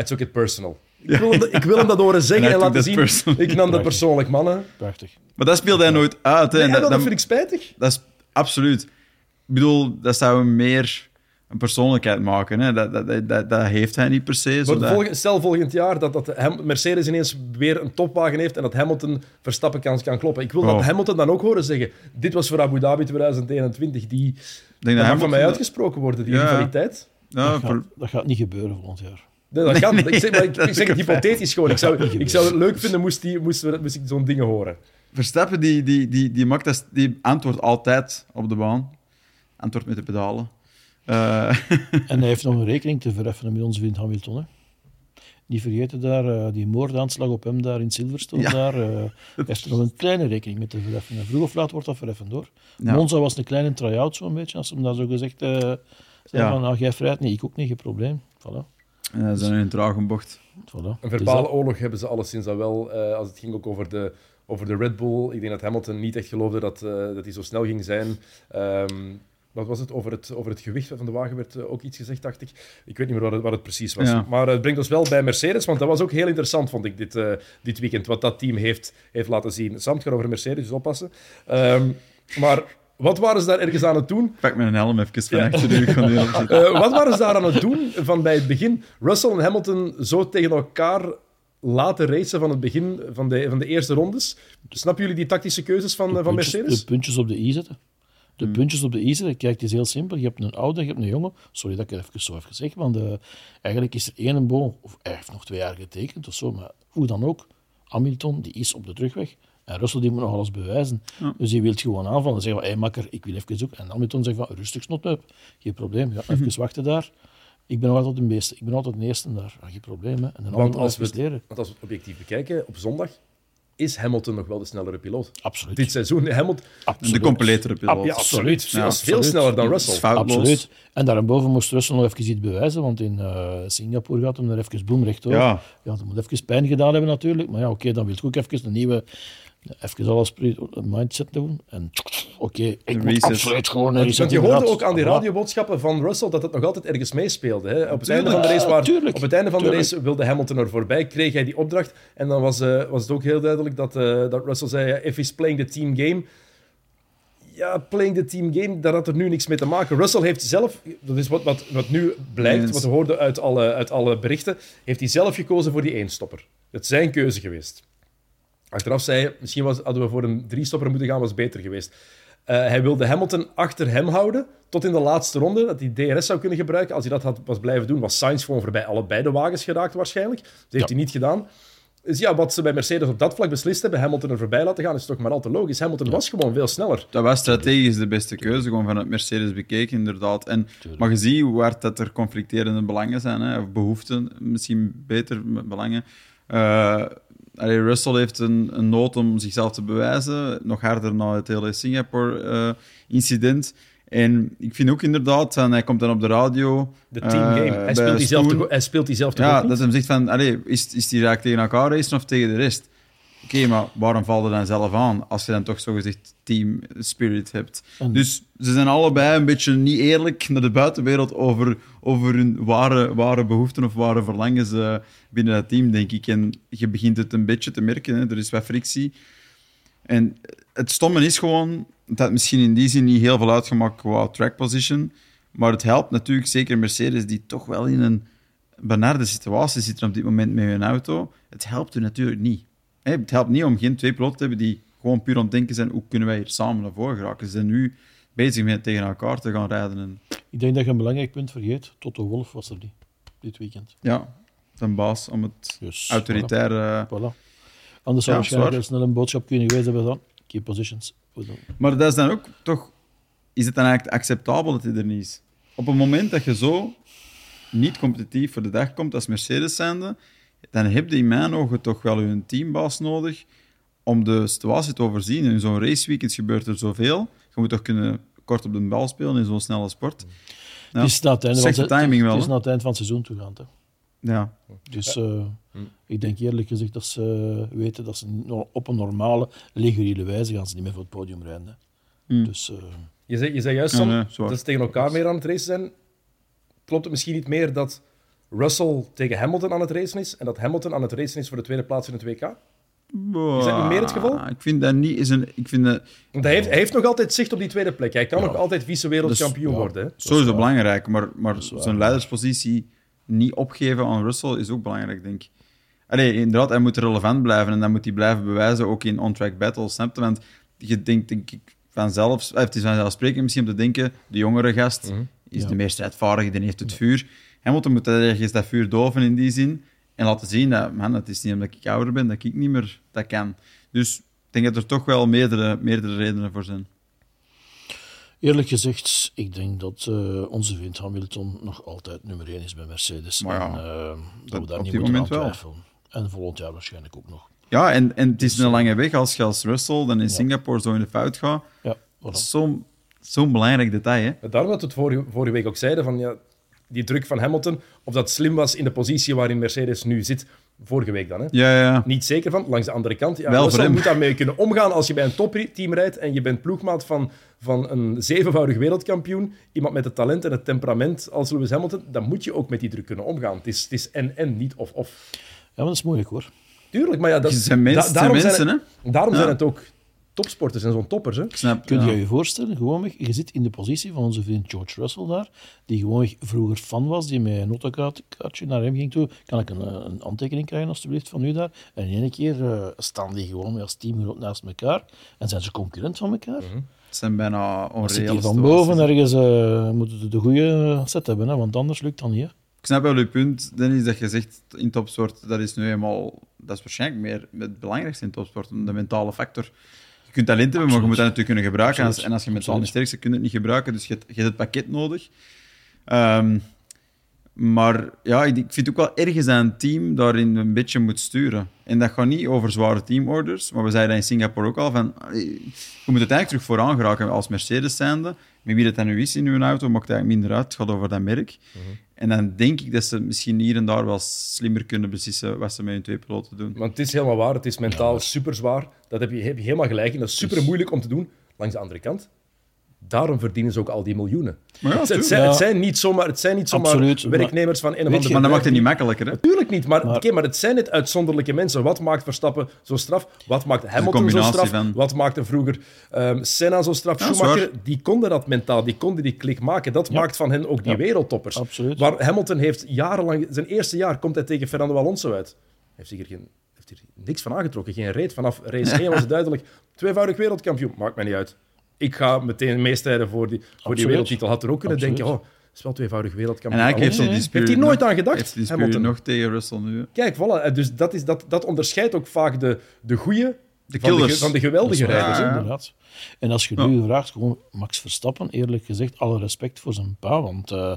I took it personal. Ik wil, hem, ik wil hem dat horen zeggen en laten zien. personally. Ik nam dat persoonlijk, mannen. Prachtig. Maar dat speelt hij nooit uit. Hè. Nee, En dat, vind ik spijtig. dat is absoluut. Ik bedoel, dat zou hem meer een persoonlijkheid maken. Hè. Dat, dat, dat, dat, heeft hij niet per se. Maar zodat- volgend- stel volgend jaar dat, dat Ham- Mercedes ineens weer een topwagen heeft en dat Hamilton Verstappen kan, kan kloppen. Ik wil dat Oh. Hamilton dan ook horen zeggen. Dit was voor Abu Dhabi 2021. Die, Ik denk dat dat mag Hamilton- van mij uitgesproken worden, die Ja. rivaliteit. Ja, Dat gaat, dat gaat niet gebeuren volgend jaar. Nee, dat kan. ik zeg, maar ik, zeg het hypothetisch gewoon. Ik zou, ik zou het leuk vinden moest, die, moest, we- moest ik zo'n dingen horen. Verstappen die, die, die, die, maakt dat, die antwoordt altijd op de baan. Antwoordt met de pedalen. Eh, En hij heeft nog een rekening te verheffen met onze vriend Hamilton. Hè. Niet vergeten daar, eh, die moordaanslag op hem daar in Silverstone. Ja. Daar, eh, hij heeft er nog een kleine rekening mee te verheffen. En vroeg of laat wordt dat verheffend hoor. Ja. Monza was een kleine try-out zo'n beetje, als ze hem daar zo gezegd eh zei Ja. van, nou, jij vrijheid, nee, ik ook niet, geen probleem. Voilà. en dat is dan in een trage bocht. voilà. Een verbale dat. oorlog hebben ze alleszins al wel, eh, als het ging ook over de, over de Red Bull. Ik denk dat Hamilton niet echt geloofde dat, eh, dat hij zo snel ging zijn. Ehm, wat was het? Over, het? over het gewicht van de wagen werd eh, ook iets gezegd, dacht ik. Ik weet niet meer wat het, wat het precies was. Ja. Maar eh, het brengt ons wel bij Mercedes, want dat was ook heel interessant, vond ik, dit, eh, dit weekend, wat dat team heeft, heeft laten zien. Sam, het gaat over Mercedes, dus oppassen. Ehm, Maar wat waren ze daar ergens aan het doen? Pak mijn helm even van achter u. Ik ga nu opzetten. Eh, wat waren ze daar aan het doen van bij het begin? Russell en Hamilton zo tegen elkaar laten racen van het begin van de, van de eerste rondes. Snappen jullie die tactische keuzes van, van puntjes- Mercedes? De puntjes op de i zetten. De puntjes op de i zetten. Kijk, het is heel simpel. Je hebt een oude, je hebt een jonge. Sorry dat ik het even zo even zeg, want eh, eigenlijk is er één boom, of hij heeft nog twee jaar getekend of zo, maar hoe dan ook. Hamilton, die is op de terugweg. En Russell die moet nog alles bewijzen. Dus die wil gewoon aanvallen en zeggen van, hé makker, ik wil even zoeken. En Hamilton zegt van, rustig snot up. Geen probleem, ja, even wachten daar. Ik ben nog altijd de beste. Ik ben altijd de eerste daar. Geen probleem, hè. En dan Want als, we het, leren. want als we het objectief bekijken, op zondag is Hamilton nog wel de snellere piloot. Absoluut. Dit seizoen, Hamilton, Absoluut. De completere piloot. Ja, absoluut. Ja, is veel absoluut. sneller dan Dat Russell. Absoluut. En daarboven moest Russell nog even iets bewijzen, want in eh, Singapore gaat hem er even boem rechtdoor. Ja. ja, dat moet even pijn gedaan hebben natuurlijk. Maar ja, oké, dan wil je ook even een nieuwe, even alles mindset doen. En oké, ik moet absoluut gewoon een reset Want je hoorde ook aan die radioboodschappen van Russell dat het nog altijd ergens meespeelde. Hè? Op, het einde van de race waar, tuurlijk. op het einde van de race wilde Hamilton er voorbij, kreeg hij die opdracht. En dan was, eh, was het ook heel duidelijk dat, eh, dat Russell zei: If he's playing the team game. Ja, playing the team game, daar had er nu niks mee te maken. Russell heeft zelf, dat is wat, wat, wat nu blijkt, wat we hoorden uit alle, uit alle berichten, heeft hij zelf gekozen voor die éénstopper. Het is zijn keuze geweest. Achteraf zei hij, misschien was, hadden we voor een drie-stopper moeten gaan, was beter geweest. Eh, hij wilde Hamilton achter hem houden tot in de laatste ronde, dat hij DRS zou kunnen gebruiken. Als hij dat had, was blijven doen, was Sainz gewoon voorbij allebei de wagens geraakt waarschijnlijk. Dat heeft Ja. hij niet gedaan. Dus ja, wat ze bij Mercedes op dat vlak beslist hebben, Hamilton er voorbij laten gaan, is toch maar al te logisch. Hamilton was gewoon veel sneller. Dat was strategisch de beste keuze, gewoon vanuit Mercedes bekeken, inderdaad. En, maar je ziet hoe hard dat er conflicterende belangen zijn, hè, of behoeften, misschien beter met belangen. Eh, allee, Russell heeft een, een nood om zichzelf te bewijzen, nog harder na het hele Singapore-incident. En ik vind ook inderdaad, en hij komt dan op de radio... De team game. eh, hij, bij speelt die zelf Spoon. toch, hij speelt die zelf toch Ja, dat hem zegt van, allee, is, is die raak tegen elkaar racen of tegen de rest? Oké, maar waarom valt er dan zelf aan als je dan toch zogezegd team spirit hebt? Dus ze zijn allebei een beetje niet eerlijk naar de buitenwereld over, over hun ware, ware behoeften of ware verlangens eh, binnen het team, denk ik. En je begint het een beetje te merken, hè? er is wat frictie. En het stomme is gewoon dat misschien in die zin niet heel veel uitgemaakt qua track position. Maar het helpt natuurlijk zeker Mercedes, die toch wel in een benarde situatie zitten op dit moment met hun auto. Het helpt u natuurlijk niet. Het helpt niet om geen twee piloten te hebben die gewoon puur aan het denken zijn hoe kunnen wij hier samen naar voren geraken. Ze zijn nu bezig met tegen elkaar te gaan rijden. En, Ik denk dat je een belangrijk punt vergeet. Toto Wolff was er niet, dit weekend. ja, zijn baas om het autoritair... Voilà. Anders zou Ja, waarschijnlijk snel een boodschap kunnen geweest hebben van keep positions. Dan. Maar dat is dan ook toch... Is het dan eigenlijk acceptabel dat hij er niet is? Op het moment dat je zo niet competitief voor de dag komt als Mercedes zijnde, dan heb je in mijn ogen toch wel een teambaas nodig om de situatie te overzien. In zo'n raceweekend gebeurt er zoveel. Je moet toch kunnen kort op de bal spelen in zo'n snelle sport. Het is naar het einde van, het- is naar het eind van het seizoen toe gaan. Ja. Dus eh, ik denk eerlijk gezegd dat ze weten dat ze op een normale, reguliere wijze gaan ze niet meer voor het podium rijden. hè. Hmm. Dus eh, Je zei, je zei juist, Sam, nee, dat ze tegen elkaar meer aan het racen zijn. Klopt het misschien niet meer dat Russell tegen Hamilton aan het racen is en dat Hamilton aan het racen is voor de tweede plaats in het WK? Is dat niet meer het geval? Ik vind dat niet... Is een, ik vind dat Want hij heeft, hij heeft nog altijd zicht op die tweede plek. Hij kan Ja. nog altijd vice-wereldkampioen Dus, worden. Hè? sowieso belangrijk, maar, maar is waar. zijn leiderspositie niet opgeven aan Russell is ook belangrijk, denk ik. Allee, inderdaad, hij moet relevant blijven en dan moet hij blijven bewijzen, ook in on-track battles, snap je? Want je denkt, denk ik, vanzelf, eh, het is vanzelfsprekend misschien om te denken, de jongere gast is Ja. de meer strijdvaardige, die heeft het vuur. Hamilton moet ergens dat vuur doven in die zin en laten zien dat, man, het is niet omdat ik ouder ben, dat ik niet meer dat kan. Dus ik denk dat er toch wel meerdere, meerdere redenen voor zijn. Eerlijk gezegd, ik denk dat eh, onze vriend Hamilton nog altijd nummer 1 is bij Mercedes. Maar ja, en, eh, dat, dat we daar op niet aan moment wel. twijfelen. En volgend jaar waarschijnlijk ook nog. Ja, en, en het is een lange weg als je als Russell dan in Singapore zo in de fout gaat. Ja, Dat voilà. is zo'n zo'n belangrijk detail, hè? Daarom dat we het vorige, vorige week ook zeiden, van, ja, die druk van Hamilton, of dat slim was in de positie waarin Mercedes nu zit. Vorige week dan, hè? Ja, ja. Niet zeker van. Langs de andere kant, ja, Wel voor Russell moet daarmee kunnen omgaan als je bij een topteam rijdt en je bent ploegmaat van, van een zevenvoudig wereldkampioen, iemand met het talent en het temperament als Lewis Hamilton, dan moet je ook met die druk kunnen omgaan. Het is, het is en-en, niet of-of. Ja, maar dat is moeilijk hoor. Tuurlijk, maar ja, dat, zijn mensen, da- daarom zijn mensen, het, Daarom Ja. zijn het ook topsporters en zo'n toppers. Hè? Ik snap, Kun ja. je je voorstellen, gewoonweg, je zit in de positie van onze vriend George Russell daar, die gewoonweg vroeger fan was, die met een autokaartje naar hem ging toe. Kan ik een, eh, een aantekening krijgen, alstublieft, van u daar? En in één keer eh, staan die gewoon als teamgenoot naast elkaar en zijn ze concurrent van elkaar. Het zijn bijna onreële hier van boven ergens, eh moeten ze de goede set hebben, hè, want anders lukt dat niet. Hè. Ik snap wel je punt, Dennis, dat je zegt in topsport, dat is nu eenmaal, dat is waarschijnlijk meer het belangrijkste in topsport, de mentale factor. Je kunt talent hebben, maar je moet dat natuurlijk kunnen gebruiken. En als, Absoluut. en als je mentaal niet sterk bent, kun je het niet gebruiken. Dus je, hebt- je hebt het pakket nodig. Ehm, maar ja, ik, vind ook wel ergens dat een team daarin een beetje moet sturen. En dat gaat niet over zware teamorders, maar we zeiden in Singapore ook al van, allee, je moet uiteindelijk terug vooraan geraken als Mercedes zijnde. Met wie dat dan nu is in uw auto, maakt eigenlijk minder uit. Het gaat over dat merk. En dan denk ik dat ze misschien hier en daar wel slimmer kunnen beslissen wat ze met hun twee piloten doen. Want het is helemaal waar, het is mentaal super zwaar. Dat heb je, heb je helemaal gelijk in. Dat is super moeilijk om te doen. Langs de andere kant, daarom verdienen ze ook al die miljoenen. Maar ja, het, zijn, Ja. het zijn niet zomaar, het zijn niet zomaar Absoluut, maar- werknemers van een of andere Maar dat maakt het niet makkelijker. Hè? Natuurlijk niet, maar, Maar- oké, maar het zijn net uitzonderlijke mensen. Wat maakt Verstappen zo straf? Wat maakt Hamilton zo straf? van- Wat maakte vroeger ehm, Senna zo straf? Ja, Schumacher, die konden dat mentaal, die konden die klik maken. Dat maakt van hen ook die Ja. wereldtoppers. Absoluut. Waar Hamilton heeft jarenlang... Zijn eerste jaar komt hij tegen Fernando Alonso uit. Heeft zich er geen, heeft hier niks van aangetrokken. Geen reet. Vanaf race 1 was het duidelijk. Tweevoudig wereldkampioen. Maakt mij niet uit. Ik ga meteen meestrijden voor die, voor die wereldtitel. Had er ook kunnen Absoluut. denken, oh, het is wel tweevoudig En wereldkampioen. eigenlijk heeft hij Heeft nooit nog- aan gedacht, Heeft Hamilton? nog tegen Russell nu? Kijk, voilà. Eh, Dus dat, is, dat, dat onderscheidt ook vaak de, de goeie De van de, van de geweldige waar, rijders. ja. inderdaad. En als je Ja. nu vraagt, gewoon Max Verstappen, eerlijk gezegd, alle respect voor zijn pa, want eh,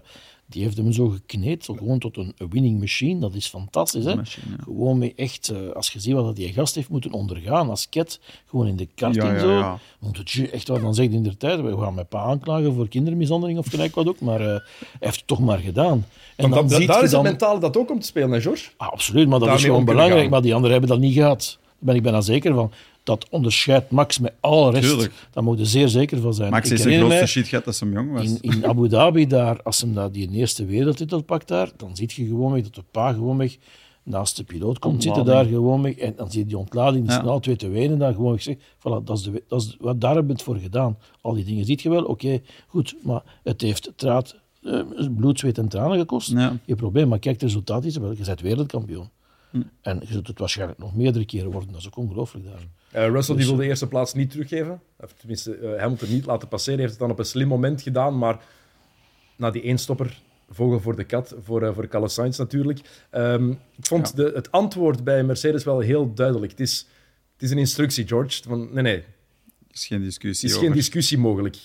die heeft hem zo gekneed, zo gewoon tot een winning machine. Dat is fantastisch, hè? Machine, ja. Gewoon met echt, eh, als je ziet wat dat die gast heeft moeten ondergaan als ket, gewoon in de karting Ja, ja, zo. ja. Want het, je- echt wat dan zegt in de tijd, we gaan mijn pa aanklagen voor kindermishandeling of gelijk wat ook, maar eh, hij heeft het toch maar gedaan. En Want dat, ziet daar je is het dan- mentale dat ook om te spelen, hè, George? Ah, absoluut, maar dat daarmee is gewoon belangrijk. Maar die anderen hebben dat niet gehad. Daar ben ik bijna zeker van. Dat onderscheidt Max met alle rest. Tuurlijk. Daar moet je zeer zeker van zijn. Max ik is de grootste mij, shit gehad dat ze hem jong was. in, in Abu Dhabi, daar, als hem dat die eerste wereldtitel pakt daar, dan zie je gewoon dat de pa gewoon naast de piloot komt zitten daar gewoon En dan zie je die ontlading, die Ja. snel twee te wenen, dan gewoon zegt, voilà, dat is de, dat is, wat daar heb je het voor gedaan. Al die dingen ziet je wel, oké, goed, maar het heeft traat, eh, bloed, zweet en tranen gekost. Ja. Geen probleem, maar kijk, het resultaat is, wel, je bent wereldkampioen. Hm. En je zult het waarschijnlijk nog meerdere keren worden, dat is ook ongelooflijk daar. Eh, Russell Dus, die wil de eerste plaats niet teruggeven. Of tenminste, eh, Hamilton niet laten passeren. Heeft het dan op een slim moment gedaan, maar na die eenstopper, vogel voor de kat, voor, eh, voor Carlos Sainz natuurlijk. Ehm, ik vond de, het antwoord bij Mercedes wel heel duidelijk. Het is, het is een instructie, George. Van, nee, nee, Er is geen discussie het is over. geen discussie mogelijk.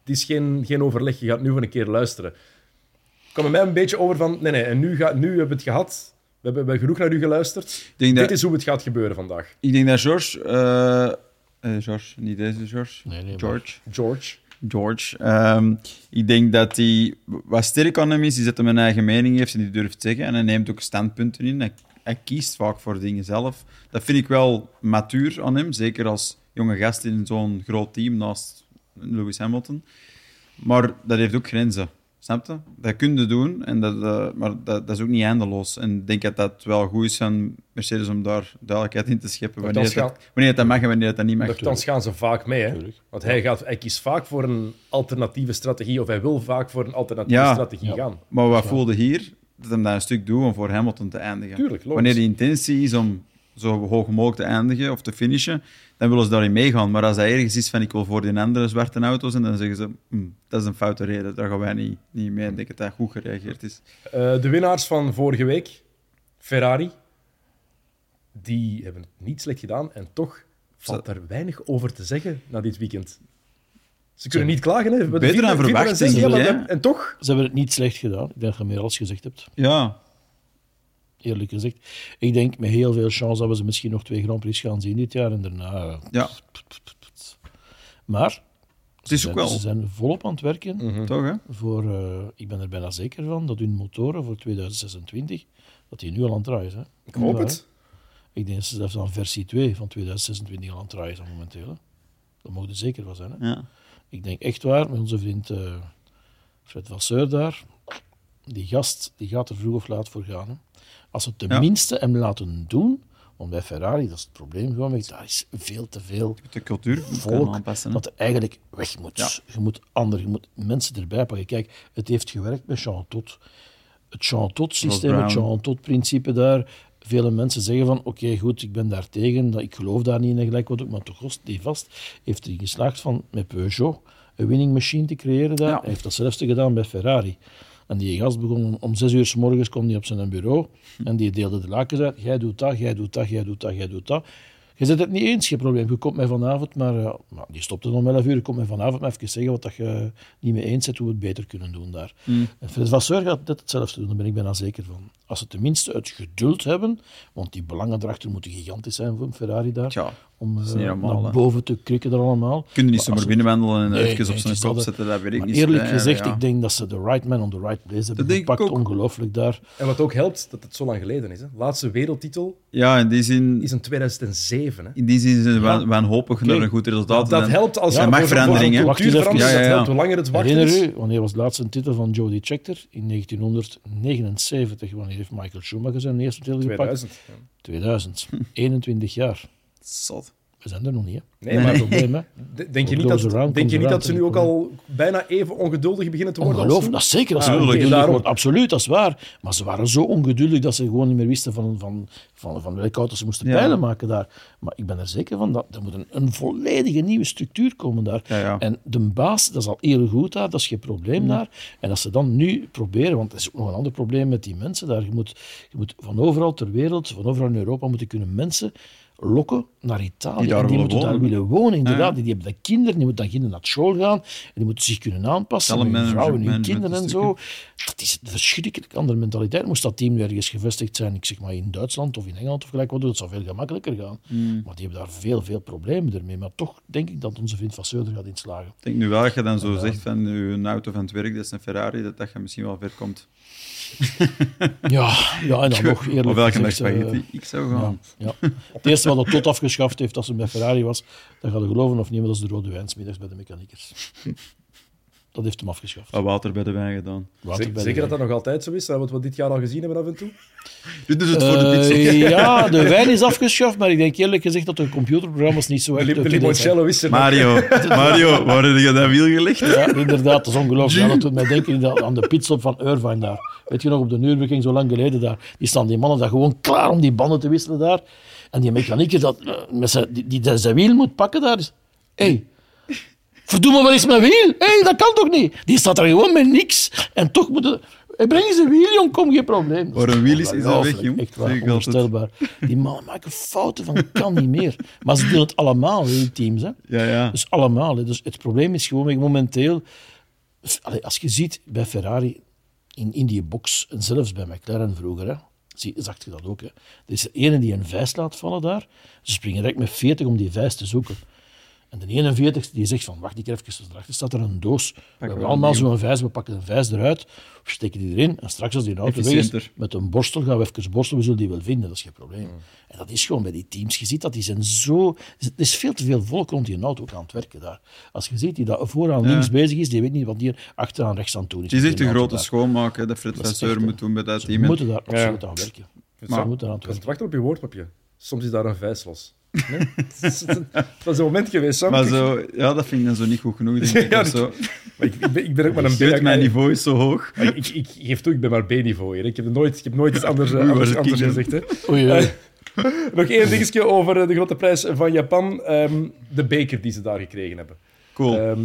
Het is geen, geen overleg. Je gaat nu voor een keer luisteren. Het kwam bij mij een beetje over van, nee, nee, en nu, ga, nu hebben we het gehad. We hebben, we hebben genoeg naar u geluisterd. Ik denk dat- Dit is hoe het gaat gebeuren vandaag. Ik denk dat George... eh, eh, George, niet deze George. Nee, nee, maar- George. George. George. Ehm, ik denk dat hij, wat sterk aan hem is, is dat hij een eigen mening heeft en die durft te zeggen. En hij neemt ook standpunten in. Hij, hij kiest vaak voor dingen zelf. Dat vind ik wel matuur aan hem, zeker als jonge gast in zo'n groot team naast Lewis Hamilton. Maar dat heeft ook grenzen. Snap je? Dat kun je doen, en dat, eh, maar dat, dat is ook niet eindeloos. En ik denk dat dat wel goed is van Mercedes om daar duidelijkheid in te scheppen. Wanneer dan dat, wanneer dat mag en wanneer dat niet mag. Nochtans gaan ze vaak mee. Hè? Want hij, gaat, hij kiest vaak voor een alternatieve strategie, of hij wil vaak voor een alternatieve Ja. strategie Ja. gaan. Maar wat voelde hier? Dat hem dat een stuk doet om voor Hamilton te eindigen. Tuurlijk, logisch. Wanneer de intentie is om zo hoog mogelijk te eindigen of te finishen, dan willen ze daarin meegaan. Maar als dat ergens is van ik wil voor die andere zwarte auto's, en dan zeggen ze, "Hm, dat is een foute reden, daar gaan wij niet, niet mee. Ik denk dat dat goed gereageerd is. Eh, de winnaars van vorige week, Ferrari, die hebben het niet slecht gedaan en toch valt er weinig over te zeggen na dit weekend. Ze kunnen niet klagen, hè? Beter dan en verwacht, we- En toch? Ze hebben het niet slecht gedaan. Ik denk dat je meer als gezegd hebt, Ja, eerlijk gezegd. Ik denk met heel veel chance dat we ze misschien nog twee Grand Prix gaan zien dit jaar en daarna. eh, ja. Maar het is ze ook zijn, wel, ze zijn volop aan het werken. Hm. toch hè? Voor, eh, ik ben er bijna zeker van dat hun motoren voor 2026, dat die nu al aan het draaien zijn. Ik hoop het. Ik denk dat ze zelfs aan versie 2 van 2026 al aan het draaien zijn momenteel. Hè. Daar mogen er zeker van zijn. Hè. Ja. Ik denk echt waar, met onze vriend eh, Fred Vasseur daar, die gast die gaat er vroeg of laat voor gaan. Hè. Als ze tenminste hem laten doen Want bij Ferrari, dat is het probleem gewoon, daar is veel te veel De cultuur volk aanpassen. dat er eigenlijk weg moet. Ja. Je moet ander, je moet mensen erbij pakken. Kijk, het heeft gewerkt met Jean Todt. Het Jean Todt-systeem, het. Jean Todt-principe daar. Vele mensen zeggen van, oké, goed, ik ben daar tegen, dat, ik geloof daar niet in en gelijk wat ook, maar toch kost die vast heeft erin geslaagd van met Peugeot een winning machine te creëren daar. Ja. Hij heeft datzelfde gedaan bij Ferrari. En die gast begon om, om zes uur s morgens kwam die op zijn bureau en die deelde de lakens uit. Jij doet dat, jij doet dat, jij doet dat, jij doet dat. Je zet het niet eens, geen probleem. Je komt mij vanavond, maar ja, nou, die stopte om 11 uur. Je komt mij vanavond maar even zeggen wat dat je niet mee eens bent, hoe we het beter kunnen doen daar. En Fred Vasseur gaat dit hetzelfde doen, daar ben ik bijna zeker van. Als ze tenminste het geduld hebben, want die belangen erachter moeten gigantisch zijn voor een Ferrari daar, Tja, om is eh, naar boven te krikken er allemaal. Kun je niet Maar zomaar binnenwandelen en Nee, even op zijn is kop dat- zetten, dat weet ik Maar niet. eerlijk gezegd, ja. ik denk dat ze de right man on the right place hebben ik gepakt. Ongelooflijk daar. En wat ook helpt, dat het zo lang geleden is. Hè. Laatste wereldtitel Ja, in die zin, is in 2007. Hè. in die zin zijn we waan- wanhopig naar een goed resultaat. Dat helpt als Ja, je mag verandering, Wacht even. Ja, ja, Dat hoe langer het wachten Herinner is. u, wanneer was de laatste titel van Jody Scheckter? In 1979. Wanneer heeft Michael Schumacher zijn eerste titel gepakt? 2000. ja. 2000. 21 jaar. Zot. We zijn er nog niet, hè? Nee, Nee, maar probleem, hè? denk je niet, dat, around denk je niet dat ze nu ook al bijna even ongeduldig beginnen te worden? toen? dat is zeker. Dat ze Ah, oké, ongeduldig daarom. worden. Absoluut, dat is waar. Maar ze waren zo ongeduldig dat ze gewoon niet meer wisten van, van, van, van welke auto ze moesten Ja. pijlen maken daar. Maar ik ben er zeker van dat er moet een, een volledige nieuwe structuur komen daar. Ja, ja. En de baas, dat is al heel goed daar, dat is geen probleem daar. En als ze dan nu proberen, want er is ook nog een ander probleem met die mensen daar. Je moet, je moet van overal ter wereld, van overal in Europa, moeten kunnen mensen lokken naar Italië. Die daar en die willen moeten daar willen wonen, inderdaad. Ja. Die, hebben dan kinderen, die moeten dan kinderen naar school gaan. En die moeten zich kunnen aanpassen. Hun vrouwen en hun kinderen en zo. Dat is een verschrikkelijk andere mentaliteit. Moest dat team ergens gevestigd zijn, ik zeg maar in Duitsland of in Engeland of gelijk wat, dat zou veel gemakkelijker gaan. Mm. Maar die hebben daar veel, veel problemen ermee. Maar toch denk ik dat onze vriend Vasseur er gaat in slagen. Ik denk nu wel dat je dan zo zegt van je auto van het werk, dat is een Ferrari, dat dat je misschien wel ver komt. Ja, ja en dan nog eerlijk welke gezegd, eh, spaghetti ik zou gaan. ja. Het eerste wat het tot afgeschaft heeft als ze bij Ferrari was, dat gaat je geloven of niet, maar dat is de rode wijn 's middags bij de mechaniekers. Dat heeft hem afgeschaft. Wat water bij de wijn gedaan. Water Zeg- bij de Zeker dat dat nog altijd zo is, hè, wat we dit jaar al gezien hebben af en toe. Dit is het voor de Eh, pizza. ja, de wijn is afgeschaft, maar ik denk eerlijk gezegd dat de computerprogramma's niet zo echt... de limoncello is er. Mario, Mario, waar heb je dat wiel gelegd? Ja, inderdaad, dat is ongelooflijk. Ja, dat doet mij denken aan- aan de pitstop van Irvine daar. Weet je nog, op de Nürburgring, zo lang geleden daar. Die staan die mannen daar gewoon klaar om die banden te wisselen daar. En die mechanieker dat, eh, met zijn, die, die zijn wiel moet pakken daar. Hé, hey, verdomme, wat is mijn wiel? Hé, hey, dat kan toch niet? Die staat er gewoon met niks. En toch moeten... Hey, breng eens een wiel, jong, kom, geen probleem. Waar een wiel is, is weg, jong. Echt waar, onvoorstelbaar. Die mannen maken fouten van, kan niet meer. Maar ze doen het allemaal, die teams. Hè. Ja, ja. Dus allemaal. hè. Dus het probleem is gewoon momenteel. Allee, als je ziet bij Ferrari in, in die box, en zelfs bij McLaren vroeger, hè, zie, zag je dat ook. Hè. Er is de ene die een vijs laat vallen daar. Ze springen direct met 40 om die vijs te zoeken. En de 41 die zegt van, wacht ik even, daarachter staat er een doos. we hebben allemaal een zo'n vijs, we pakken een vijs eruit, we steken die erin en straks als die auto weg is, met een borstel gaan we even borstelen, we zullen die wel vinden, dat is geen probleem. En dat is gewoon bij die teams. Je ziet dat die zijn zo... Er is veel te veel volk rond die auto ook aan het werken daar. Als je ziet die dat vooraan links bezig is, die weet niet wat die achteraan rechts aan het doen is. Die een auto grote schoonmaak hè, dat Fred Vasseur moet doen bij dat Ze team. En- moeten daar absoluut aan werken. Ze Maar- moeten aan het werken. wachten op je woordpapje. Soms is daar een vijs los. Nee? Het is- een moment geweest, Sam. Maar zo, ja, dat vind ik dan zo niet goed genoeg. Denk ik, Ja, zo. maar ik, ik, ben, ik ben ook maar een Shit, B. mijn niveau is zo hoog. Maar Ik, ik geef toe, ik ben maar B-niveau hier. Ik heb nooit, ik heb nooit iets anders, eh, Oei, anders, gezegd. Hè. Oei, oei. Nog één dingetje over eh, de grote prijs van Japan. Ehm, de beker die ze daar gekregen hebben. Cool. Ehm,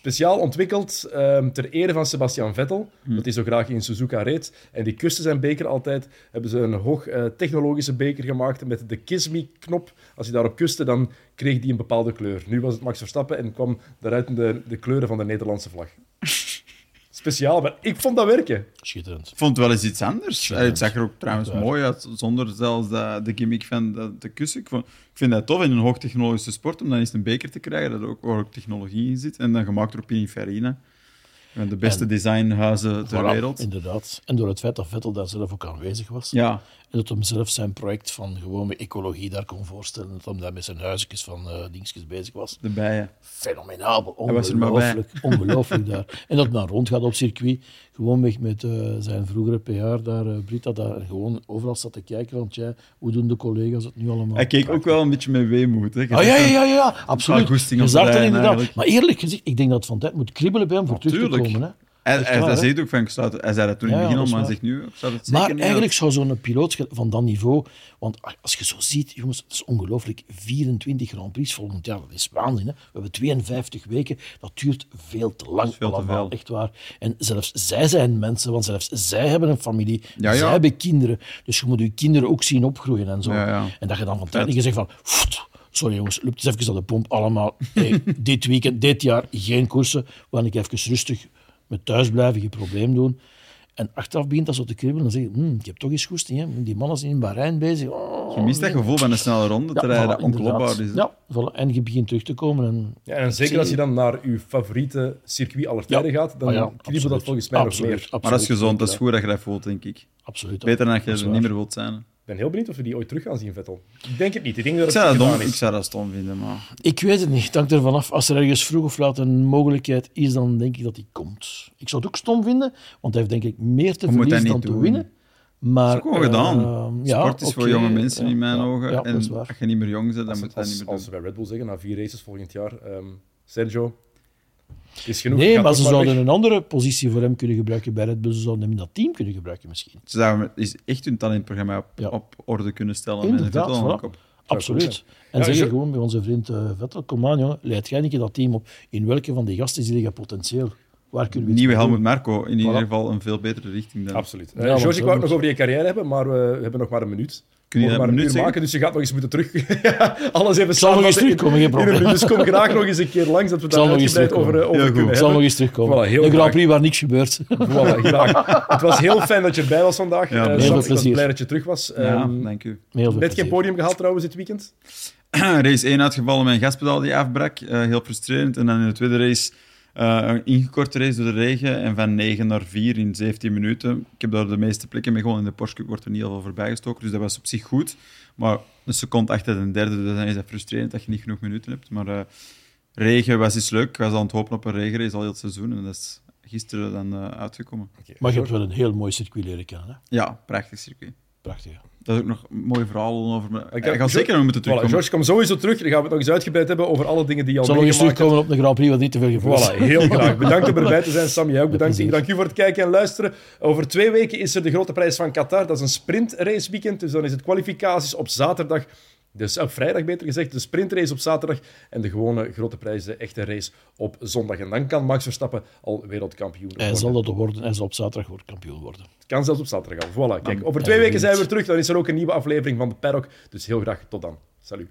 speciaal ontwikkeld ehm, ter ere van Sebastian Vettel, Hm. dat hij zo graag in Suzuka reed. En die kuste zijn beker altijd. Hebben ze een hoog eh, technologische beker gemaakt met de Kiss Me-knop. Als hij daarop kuste, dan kreeg die een bepaalde kleur. Nu was het Max Verstappen en kwam daaruit de, de kleuren van de Nederlandse vlag. Speciaal, maar ik vond dat werken. Schitterend. Ik vond het wel eens iets anders. Eh, het zag er ook trouwens mooi uit, zonder zelfs dat, de gimmick van de, de kussen. Ik, vond- ik vind dat tof in een hoogtechnologische sport, om dan eens een beker te krijgen, dat er ook, waar ook technologie in zit. En dan gemaakt door Pininfarina. De beste En- designhuizen ter Voilà, wereld. Inderdaad. En door het feit dat Vettel daar zelf ook aanwezig was. Ja, En dat hem zelf zijn project van gewoon met ecologie daar kon voorstellen. Dat hem daar met zijn huisjes van uh, dingetjes bezig was. De bijen. Fenomenaal. Ongelooflijk. Ongelooflijk daar. En dat dan rondgaat op circuit. Gewoon weg met uh, zijn vroegere PR daar, uh, Britta, daar gewoon overal zat te kijken van, tja, hoe doen de collega's het nu allemaal? Hij keek ook wel een beetje met weemoed. Hè? Oh, ja, ja, ja, ja, absoluut. Je zag het inderdaad. Maar eerlijk gezegd, ik denk dat van tijd moet kribbelen bij hem voor terug te komen. Hè? Hij, hij, ook van, ik hij zei dat toen in het begin al, maar hij zegt nu, zeker Maar eigenlijk zou zo'n piloot van dat niveau, want als je zo ziet, jongens, het is ongelooflijk, 24 Grand Prix volgend jaar, dat is waanzin. Hè? We hebben 52 weken, dat duurt veel te lang veel allemaal, te echt waar. En zelfs zij zijn mensen, want zelfs zij hebben een familie, ja, ja. zij hebben kinderen, dus je moet je kinderen ook zien opgroeien en zo. Ja, en dat je dan van tijd niet zegt van, sorry jongens, loopt eens even aan de pomp, allemaal, hey, dit weekend, dit jaar, geen koersen, want ik even rustig met thuisblijven, geen probleem doen. En achteraf begint dat zo te kribbelen en zeg je, hm, ik heb toch eens goesting. Hè? Die mannen zijn in Bahrein bezig. Oh, je mist dat gevoel van een snelle ronde te rijden, onklopbaar is. Ja, voilà. en je begint terug te komen. En, ja, en zeker als je dan naar je favoriete circuit aller tijden gaat, dan ah, kriebelt dat volgens mij absoluut, nog meer. maar dat is gezond, dat is goed dat je dat voelt, denk ik. Absoluut. Beter dan dat je er niet meer wilt zijn ben heel benieuwd of we die ooit terug gaan zien, Vettel. Ik denk het niet. Ik, denk dat ik, zou, dat dom, ik zou dat stom vinden, maar... Ik weet het niet. Het hangt ervan af. Als er ergens vroeg of laat een mogelijkheid is, dan denk ik dat hij komt. Ik zou het ook stom vinden, want hij heeft denk ik meer te verliezen dan te winnen. Maar, dat is gewoon gedaan. Uh, ja, Sport is okay, voor jonge mensen ja, in mijn ja, ogen. Ja, en als je niet meer jong bent, dan moet je niet meer doen. Als we bij Red Bull zeggen, na vier races volgend jaar, um, Sergio, is genoeg. Nee, maar ze zouden een andere positie voor hem kunnen gebruiken bij Red Bull. Ze zouden hem in dat team kunnen gebruiken misschien. Ze zouden is echt hun talentprogramma op, ja. op orde kunnen stellen. Inderdaad, voilà. Absoluut. En ja, zeggen gewoon bij onze vriend uh, Vettel, kom aan jongen, leid jij niet dat team op. In welke van die gasten zie je potentieel? Waar kunnen we Nieuwe Helmut Marco, in ieder geval een veel betere richting dan... Absoluut. Uh, ja, George, ik wou het nog over je carrière hebben, maar we hebben nog maar een minuut. Kun je dat maar een uur maken, dus je gaat nog eens moeten terug. Alles even zal nog eens terugkomen, geen probleem. Dus kom graag nog eens een keer langs, dat we daar uitgebreid over, over kunnen hebben. zal nog eens terugkomen. Voilà, een Grand Prix waar niks gebeurt. Voilà, graag. Het was heel fijn dat je erbij was vandaag. Ja, uh, heel veel plezier. blij dat je terug was. Ja, um, dank u. Net plezier. geen podium gehaald trouwens dit weekend? race 1 uitgevallen met een gaspedaal die afbrak. Uh, heel frustrerend. En dan in de tweede race uh, een ingekorte race door de regen en van 9 naar 4 in 17 minuten. Ik heb daar de meeste plekken mee gewonnen. In de Porsche Cup wordt er niet al veel voorbij gestoken, dus dat was op zich goed. Maar een seconde achter de derde, dus dan is dat frustrerend dat je niet genoeg minuten hebt. Maar uh, regen was iets leuk. Ik was aan het hopen op een regenrace al heel het seizoen en dat is gisteren dan uh, uitgekomen. Okay. Maar je hebt wel een heel mooi circuit leren kennen, hè? Ja, prachtig circuit. Prachtig, dat is ook nog een mooi verhaal over me. Ik ga zeker nog moeten terugkomen. Voilà, George, kom sowieso terug. Dan gaan we het nog eens uitgebreid hebben over alle dingen die je al Zal nog eens terugkomen op de Grand Prix, wat niet te veel gevoel voilà, heel graag. Bedankt om erbij te zijn, Sam. Jij ook bedankt. Ik dank u voor het kijken en luisteren. Over twee weken is er de grote prijs van Qatar. Dat is een sprintrace weekend. Dus dan is het kwalificaties op zaterdag. Dus op vrijdag beter gezegd, de sprintrace op zaterdag en de gewone grote prijs, de echte race op zondag. En dan kan Max Verstappen al wereldkampioen worden. Hij zal dat worden, hij zal op zaterdag kampioen worden. Het kan zelfs op zaterdag al. Voilà, kijk, over twee weken zijn we terug. Dan is er ook een nieuwe aflevering van de Paddock. Dus heel graag tot dan. Salut.